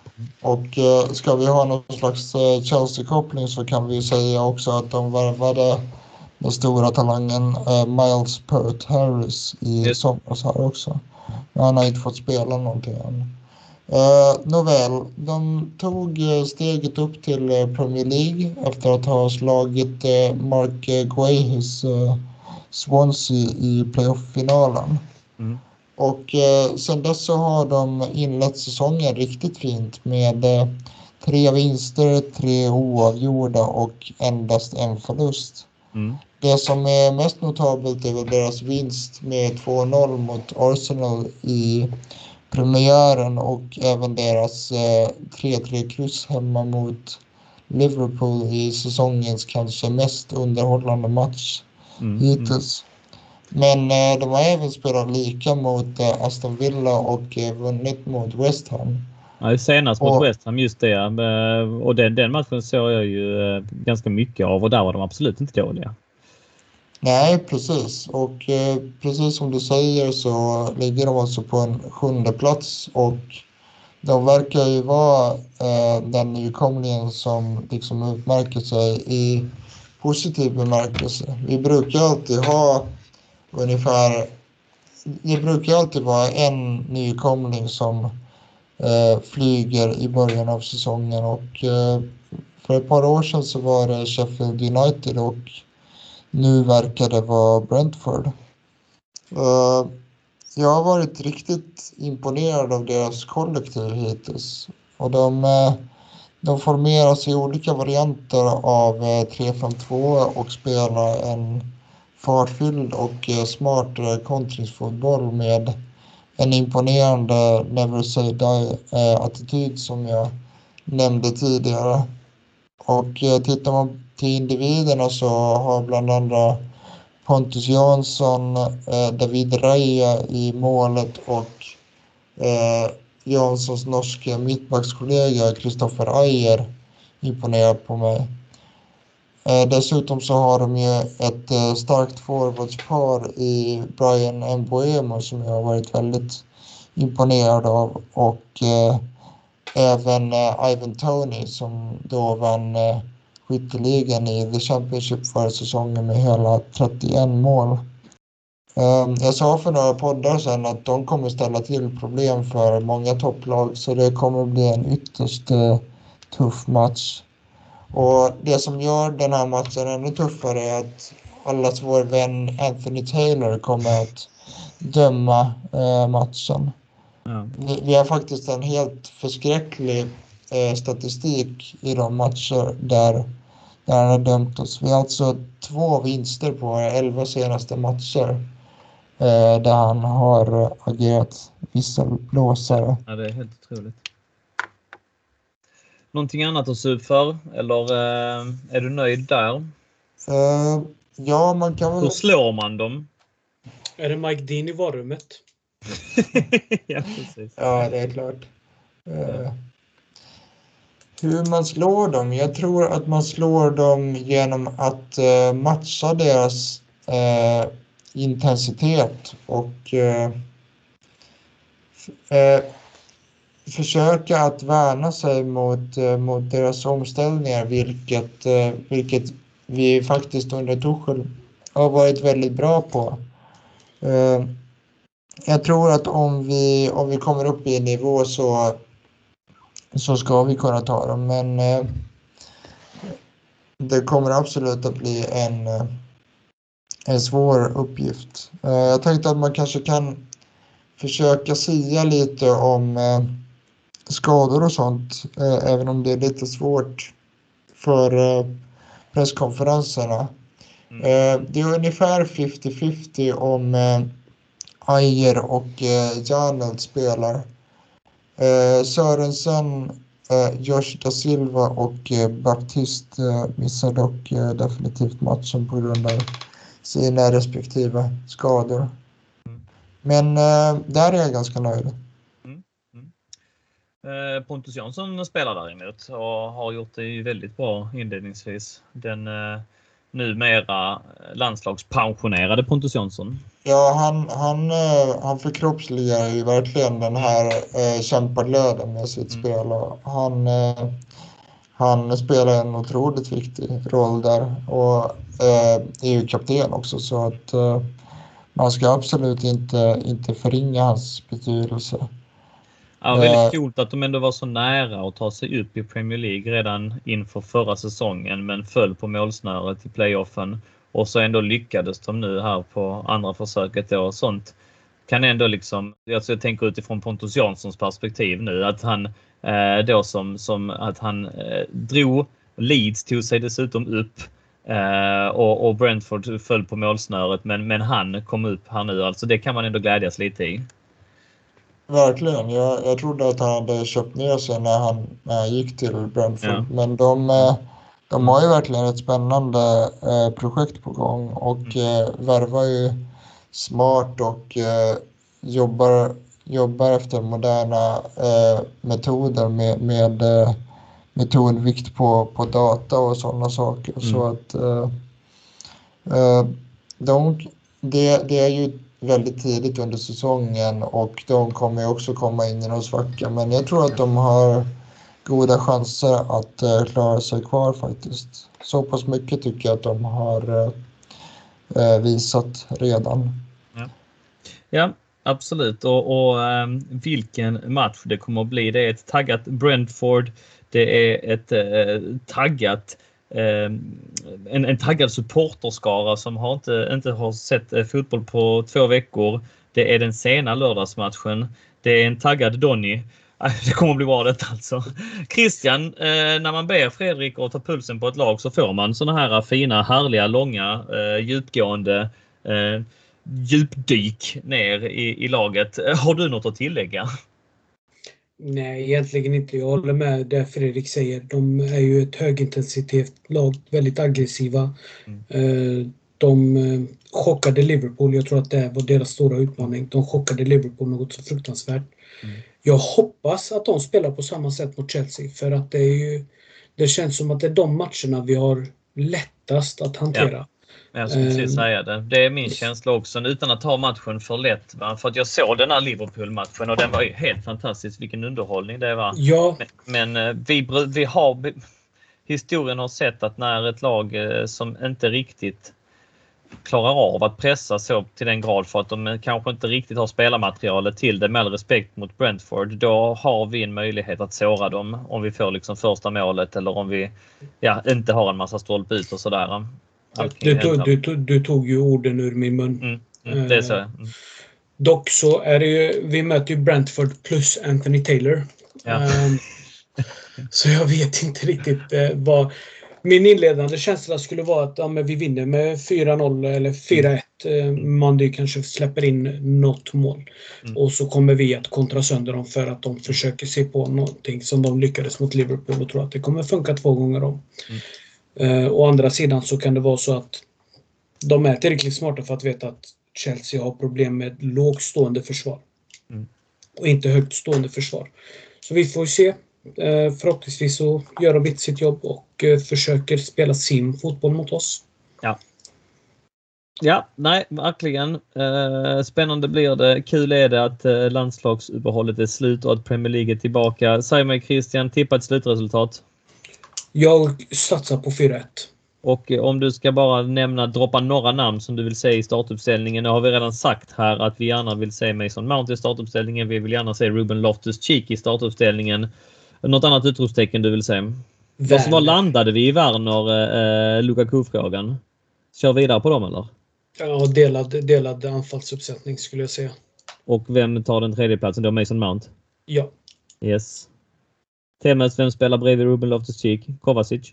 Och eh, ska vi ha någon slags eh, Chelsea-koppling så kan vi säga också att de värvade den stora talangen Miles Pert Harris i somras här också. Han har inte fått spela någonting än. Uh, nåväl, de tog uh, steget upp till uh, Premier League efter att ha slagit uh, Mark Guehis uh, Swansea i playoff-finalen. Mm. Och uh, sen dess så har de inlett säsongen riktigt fint med tre vinster, tre oavgjorda och endast en förlust. Mm. Det som är mest notabelt är väl deras vinst med 2-0 mot Arsenal i premiären och även deras 3-3 eh, hemma mot Liverpool i säsongens kanske mest underhållande match mm, hittills. Mm. Men eh, de har även spelat lika mot eh, Aston Villa och vunnit mot West Ham. Ja, senast mot och, West Ham, just det. Och den, den matchen såg jag ju ganska mycket av och där var de absolut inte dåliga. Nej, precis. Och eh, precis som du säger så ligger de alltså på en sjunde plats och de verkar ju vara eh, den nykomlingen som liksom utmärker sig i positiv bemärkelse. Vi brukar alltid ha ungefär, det brukar alltid vara en nykomling som eh, flyger i början av säsongen och eh, för ett par år sedan så var det Sheffield United och nu verkar det vara Brentford. Uh, jag har varit riktigt imponerad av deras kollektiv hittills. Och de, eh, de formeras i olika varianter av eh, 3-5-2 och spelar en fartfylld och smart kontringsfotboll med en imponerande never say die-attityd som jag nämnde tidigare. Och tittar man till individerna så har bland andra Pontus Jansson, eh, David Raja i målet och eh, Janssons norska mittbackskollega Kristoffer Ayer imponerat på mig. Eh, dessutom så har de ju ett eh, starkt forwardspar i Brian Mbuemo som jag har varit väldigt imponerad av och eh, även eh, Ivan Tony som då vann eh, skytteligan i The Championship förra säsongen med hela 31 mål. Ehm, jag sa för några poddar sedan att de kommer ställa till problem för många topplag så det kommer bli en ytterst eh, tuff match. Och det som gör den här matchen ännu tuffare är att allas vår vän Anthony Taylor kommer att döma eh, matchen. Vi, vi, har faktiskt en helt förskräcklig eh, statistik i de matcher där där han har dömt oss. Vi har alltså två vinster på våra elva senaste matcher eh, där han har agerat visselblåsare. Ja, det är helt otroligt. Någonting annat att se för? Eller eh, är du nöjd där? Uh, ja, man kan väl... Hur slår man dem? Är det Mike Dean i varummet? *laughs* ja, precis. Ja, det är klart. Uh, hur man slår dem? Jag tror att man slår dem genom att eh, matcha deras eh, intensitet och eh, eh försöka att värna sig mot, eh, mot deras omställningar, vilket, eh, vilket vi faktiskt under Tuchel har varit väldigt bra på. Eh, jag tror att om vi, om vi kommer upp i en nivå så så ska vi kunna ta dem. Men eh, det kommer absolut att bli en, eh, en svår uppgift. Eh, jag tänkte att man kanske kan försöka sia lite om eh, skador och sånt, eh, även om det är lite svårt för eh, presskonferenserna. Mm. det är ungefär 50-50 om Ajer och Janelt spelar. Eh, Sörensen, eh, Josh da Silva och eh, Baptiste eh, missar dock eh, definitivt matchen på grund av sina respektive skador. Mm. Men eh, där är jag ganska nöjd. Mm. Mm. Eh, Pontus Jansson spelar däremot och har gjort det väldigt bra inledningsvis. Den eh, numera landslagspensionerade Pontus Jansson. Ja, han, han, eh, han förkroppsligar ju verkligen den här eh, kämpaglöden med sitt mm. spel. Och han, eh, han spelar en otroligt viktig roll där och eh, är ju kapten också så att eh, man ska absolut inte, inte förringa hans betydelse. Ja, väldigt coolt att de ändå var så nära att ta sig upp i Premier League redan inför förra säsongen men föll på målsnöret i playoffen och så ändå lyckades de nu här på andra försöket då. Sånt kan ändå liksom, alltså jag tänker utifrån Pontus Janssons perspektiv nu att han eh, då som, som att han eh, drog, Leeds tog sig dessutom upp eh, och, och Brentford föll på målsnöret men, men han kom upp här nu. Alltså det kan man ändå glädjas lite i. Verkligen. Jag, jag trodde att han hade köpt ner sig när han, när han gick till Brentford. Ja. Men de, eh, de har ju verkligen ett spännande eh, projekt på gång och mm. eh, värvar ju smart och eh, jobbar, jobbar efter moderna eh, metoder med, med, eh, med tonvikt på, på data och sådana saker. Mm. Så att eh, de, det, det är ju väldigt tidigt under säsongen och de kommer också komma in i någon svacka. Men jag tror att de har goda chanser att eh, klara sig kvar faktiskt. Så pass mycket tycker jag att de har eh, eh visat redan. Ja, ja absolut. Och, och um, vilken match det kommer att bli. Det är ett taggat Brentford. Det är ett eh, taggat ehm, en, en taggad supporterskara som har inte, inte har sett eh, fotboll på två veckor. Det är den sena lördagsmatchen. Det är en taggad Donny. *laughs* Det kommer att bli bra detta alltså. Christian, eh, när man ber Fredrik att ta pulsen på ett lag så får man såna här fina, härliga, långa, eh, djupgående eh, djupdyk ner i, i laget. Har du något att tillägga? Nej, egentligen inte. Jag håller med det Fredrik säger. De är ju ett högintensivt lag, väldigt aggressiva. Mm. De chockade Liverpool. Jag tror att det var deras stora utmaning. De chockade Liverpool något så fruktansvärt. Mm. Jag hoppas att de spelar på samma sätt mot Chelsea för att det är ju Det känns som att det är de matcherna vi har lättast att hantera. Ja. Jag skulle precis säga det. Det är min känsla också. Utan att ta matchen för lätt. Va? För att jag såg den här Liverpool-matchen och den var ju helt fantastisk. Vilken underhållning det var. Ja. Men, men eh, vi, vi har... Historien har sett att när ett lag eh, som inte riktigt klarar av att pressa så till den grad för att de kanske inte riktigt har spelarmaterialet till det med all respekt mot Brentford. Då har vi en möjlighet att såra dem om vi får liksom första målet eller om vi ja, inte har en massa stolp ut och sådär. Du, tog, du, tog, du tog ju orden ur min mun. Mm, mm, det är så. Mm. Dock så är det ju, vi möter ju Brentford plus Anthony Taylor. Ja. Um, *laughs* så jag vet inte riktigt uh, vad... Min inledande känsla skulle vara att ja, vi vinner med 4-0 eller 4-1. Uh, Mandy kanske släpper in något mål. Mm. Och så kommer vi att kontra sönder dem för att de försöker se på någonting som de lyckades mot Liverpool och tror att det kommer funka två gånger om. Mm. Eh, å andra sidan så kan det vara så att de är tillräckligt smarta för att veta att Chelsea har problem med lågstående försvar. Mm. Och inte högt stående försvar. Så vi får se. Eh, förhoppningsvis så gör de sitt jobb och eh, försöker spela sin fotboll mot oss. Ja. Ja, nej, verkligen. Eh, spännande blir det. Kul är det att eh, landslagsuppehållet är slut och att Premier League är tillbaka. Säg mig Christian, tippa ett slutresultat. Jag satsar på 4-1. Och om du ska bara nämna, droppa några namn som du vill se i startuppställningen. Nu har vi redan sagt här att vi gärna vill se Mason Mount i startuppställningen. Vi vill gärna se Ruben Loftus-Cheek i startuppställningen. Något annat utropstecken du vill se? Var, var landade vi i Werner, eh, Lukaku-frågan? Kör vidare på dem eller? Ja, delad, delad anfallsuppsättning skulle jag säga. Och vem tar den tredje platsen då? Mason Mount? Ja. Yes. Temes, vem spelar bredvid Ruben Loftus-Cheek? Kovacic?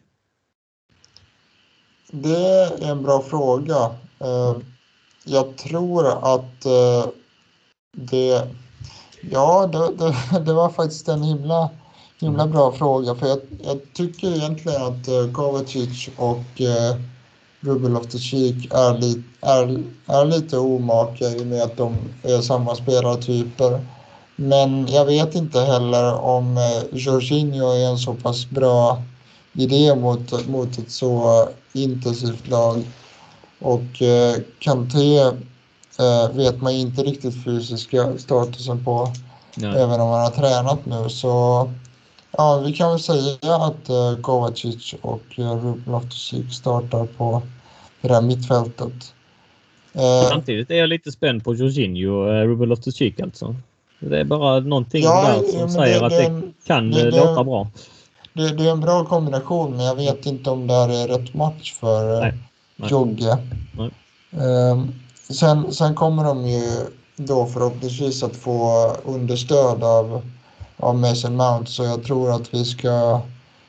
Det är en bra fråga. Eh, jag tror att eh, det... Ja, det, det, *laughs* det var faktiskt en himla, himla bra fråga. För jag, jag tycker egentligen att eh, Kovacic och Ruben Loftus-Cheek är, li, är, är lite omaka i och med att de är samma spelartyper. Men jag vet inte heller om eh, Jorginho är en så pass bra idé mot, mot ett så intensivt lag. Och eh, Kanté eh, vet man inte riktigt fysiska statusen på. Nej. Även om han har tränat nu. Så ja, vi kan väl säga att eh, Kovacic och eh, Ruben Loftus-Cheek startar på det här mittfältet. Eh, Samtidigt är jag lite spänd på Jorginho, eh, Ruben Loftus-Cheek alltså. Det är bara någonting ja, där som säger det, att det, det kan det, låta bra. Det, det, är en bra kombination, men jag vet inte om det här är rätt match för Nej. Nej. Jogge. Nej. Um, sen, sen kommer de ju då förhoppningsvis att få understöd av, av Mason Mount, så jag tror att vi ska,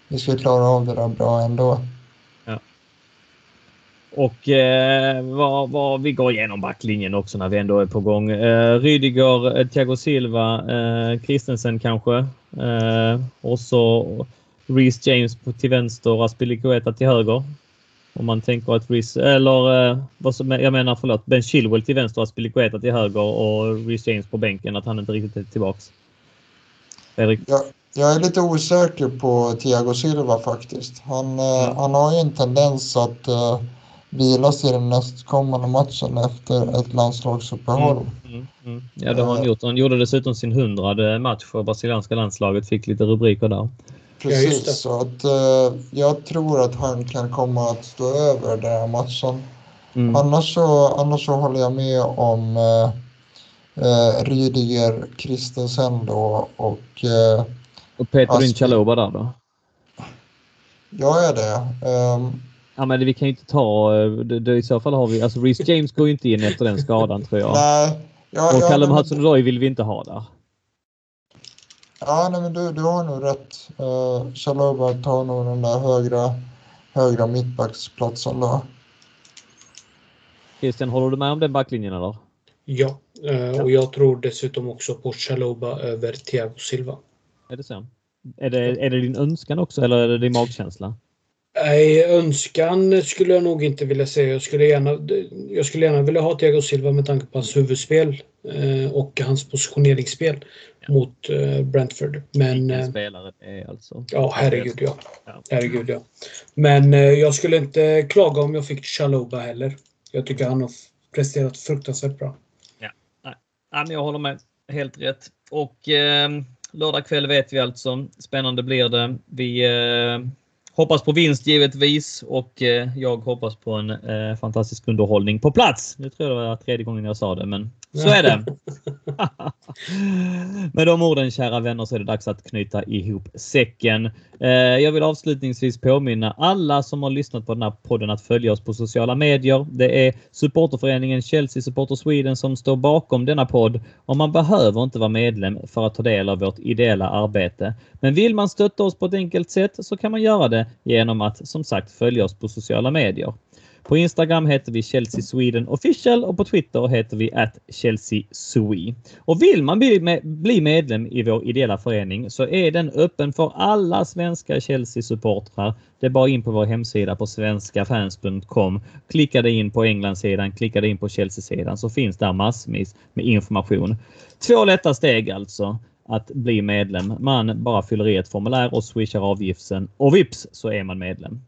vi ska klara av det där bra ändå. Och eh, vad, vad, vi går igenom backlinjen också när vi ändå är på gång. Eh, Rydiger, eh, Thiago Silva, eh, Christensen kanske. Eh, och så Reece James till vänster och Aspilicueta till höger. Om man tänker att Reece, eller eh, vad som, jag menar förlåt, Ben Chilwell till vänster och Aspilicueta till höger och Reece James på bänken, att han inte riktigt är tillbaks. Fredrik? Ja, jag är lite osäker på Thiago Silva faktiskt. Han, mm. han har ju en tendens att vilas i den nästkommande matchen efter ett landslagsuppehåll. Mm, mm, mm. Ja, det har han gjort. Han gjorde dessutom sin hundrade match för brasilianska landslaget. Fick lite rubriker där. Precis, ja, så att uh, jag tror att han kan komma att stå över den här matchen. Mm. Annars, så, annars så håller jag med om uh, uh, Rydiger Christensen då och... Uh, och Peter Chaloba där då? Jag är det. Um, Ja, men vi kan ju inte ta... Det, det, I så fall har vi... Alltså Reece James går ju inte in efter den skadan tror jag. Nej. Ja, och Callum Hudson-Odoi vill vi inte ha där. Ja, nej, men du, du har nog rätt. Uh, Chaloba tar nog den där högra, högra mittbacksplatsen då. Christian, håller du med om den backlinjen eller? Ja, uh, och jag tror dessutom också på Chaloba över Thiago Silva. Är det så? Är det, är det din önskan också eller är det din magkänsla? Nej, önskan skulle jag nog inte vilja säga. Jag skulle gärna, jag skulle gärna vilja ha Thiago Silva med tanke på hans huvudspel eh, och hans positioneringsspel ja. mot eh, Brentford. Men, eh, spelare är alltså. Ja, herregud ja. ja. Herregud ja. Men eh, jag skulle inte klaga om jag fick Chaloba heller. Jag tycker han har presterat fruktansvärt bra. Ja, nej men jag håller med. Helt rätt. Och eh, lördag kväll vet vi alltså. Spännande blir det. Vi eh, Hoppas på vinst givetvis och eh, jag hoppas på en eh, fantastisk underhållning på plats. Nu tror jag det var tredje gången jag sa det, men så är det. *laughs* Med de orden kära vänner så är det dags att knyta ihop säcken. Eh, jag vill avslutningsvis påminna alla som har lyssnat på den här podden att följa oss på sociala medier. Det är supporterföreningen Chelsea Supporter Sweden som står bakom denna podd och man behöver inte vara medlem för att ta del av vårt ideella arbete. Men vill man stötta oss på ett enkelt sätt så kan man göra det genom att som sagt följa oss på sociala medier. På Instagram heter vi Chelsea Sweden Official och på Twitter heter vi at Chelsea Sui. Och vill man bli, med, bli medlem i vår ideella förening så är den öppen för alla svenska Chelsea-supportrar. Det är bara in på vår hemsida på svenskafans.com. Klicka dig in på Englandsidan, klicka dig in på Chelsea-sidan så finns där massvis med information. Två lätta steg alltså att bli medlem. Man bara fyller i ett formulär och swishar avgiften och vips så är man medlem.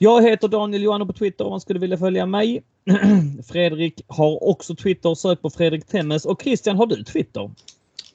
Jag heter Daniel Johanno på Twitter om man skulle vilja följa mig. *clears throat* Fredrik har också Twitter. Sök på Fredrik Temmes. Och Christian, har du Twitter?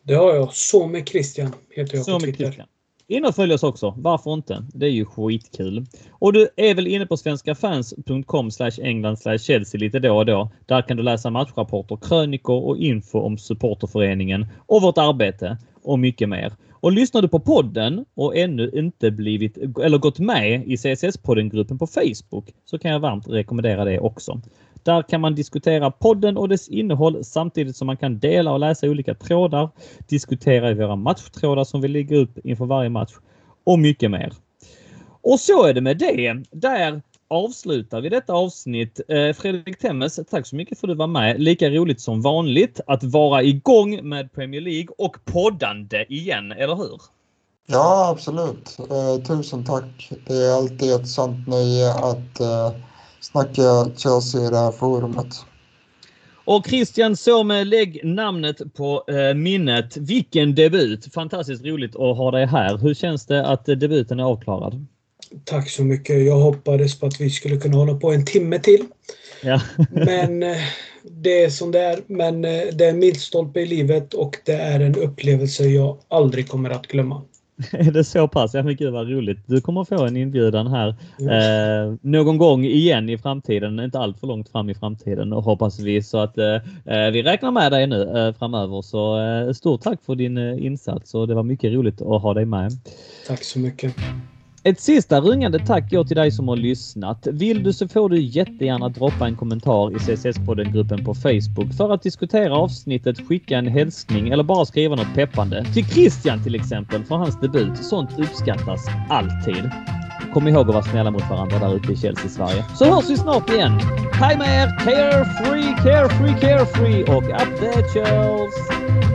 Det har jag. Så med Christian heter jag så på Twitter. Christian. In och följ oss också. Varför inte? Det är ju skitkul. Och du är väl inne på svenskafans.com England Chelsea lite då och då. Där kan du läsa matchrapporter, krönikor och info om supporterföreningen och vårt arbete och mycket mer. Och lyssnar du på podden och ännu inte blivit eller gått med i CSS-poddengruppen på Facebook så kan jag varmt rekommendera det också. Där kan man diskutera podden och dess innehåll samtidigt som man kan dela och läsa olika trådar, diskutera i våra matchtrådar som vi lägger upp inför varje match och mycket mer. Och så är det med det. Där avslutar vi detta avsnitt. Eh, Fredrik Temmes, tack så mycket för att du var med. Lika roligt som vanligt att vara igång med Premier League och poddande igen, eller hur? Ja, absolut. Eh, tusen tack. Det är alltid ett sant nöje att eh, snacka Chelsea i det här forumet. Och Christian Somme, lägg namnet på eh, minnet. Vilken debut! Fantastiskt roligt att ha dig här. Hur känns det att debuten är avklarad? Tack så mycket. Jag hoppades på att vi skulle kunna hålla på en timme till. Ja. *laughs* Men eh, det är som det är. Men eh, det är en milstolpe i livet och det är en upplevelse jag aldrig kommer att glömma. *laughs* Är det så pass? Ja men gud vad roligt. Du kommer få en inbjudan här eh, någon gång igen i framtiden, inte allt för långt fram i framtiden och hoppas vi så att eh, eh vi räknar med dig nu eh, framöver. Så stort tack för din insats och det var mycket roligt att ha dig med. Tack så mycket. Ett sista rungande tack går till dig som har lyssnat. Vill du så får du jättegärna droppa en kommentar i CSS-podden-gruppen på Facebook för att diskutera avsnittet, skicka en hälsning eller bara skriva något peppande. Till Christian till exempel för hans debut. Sånt uppskattas alltid. Kom ihåg att vara snälla mot varandra där ute i Chelsea, Sverige. Så hörs vi snart igen. Hej med er! Carefree, carefree, carefree och up the Chelsea!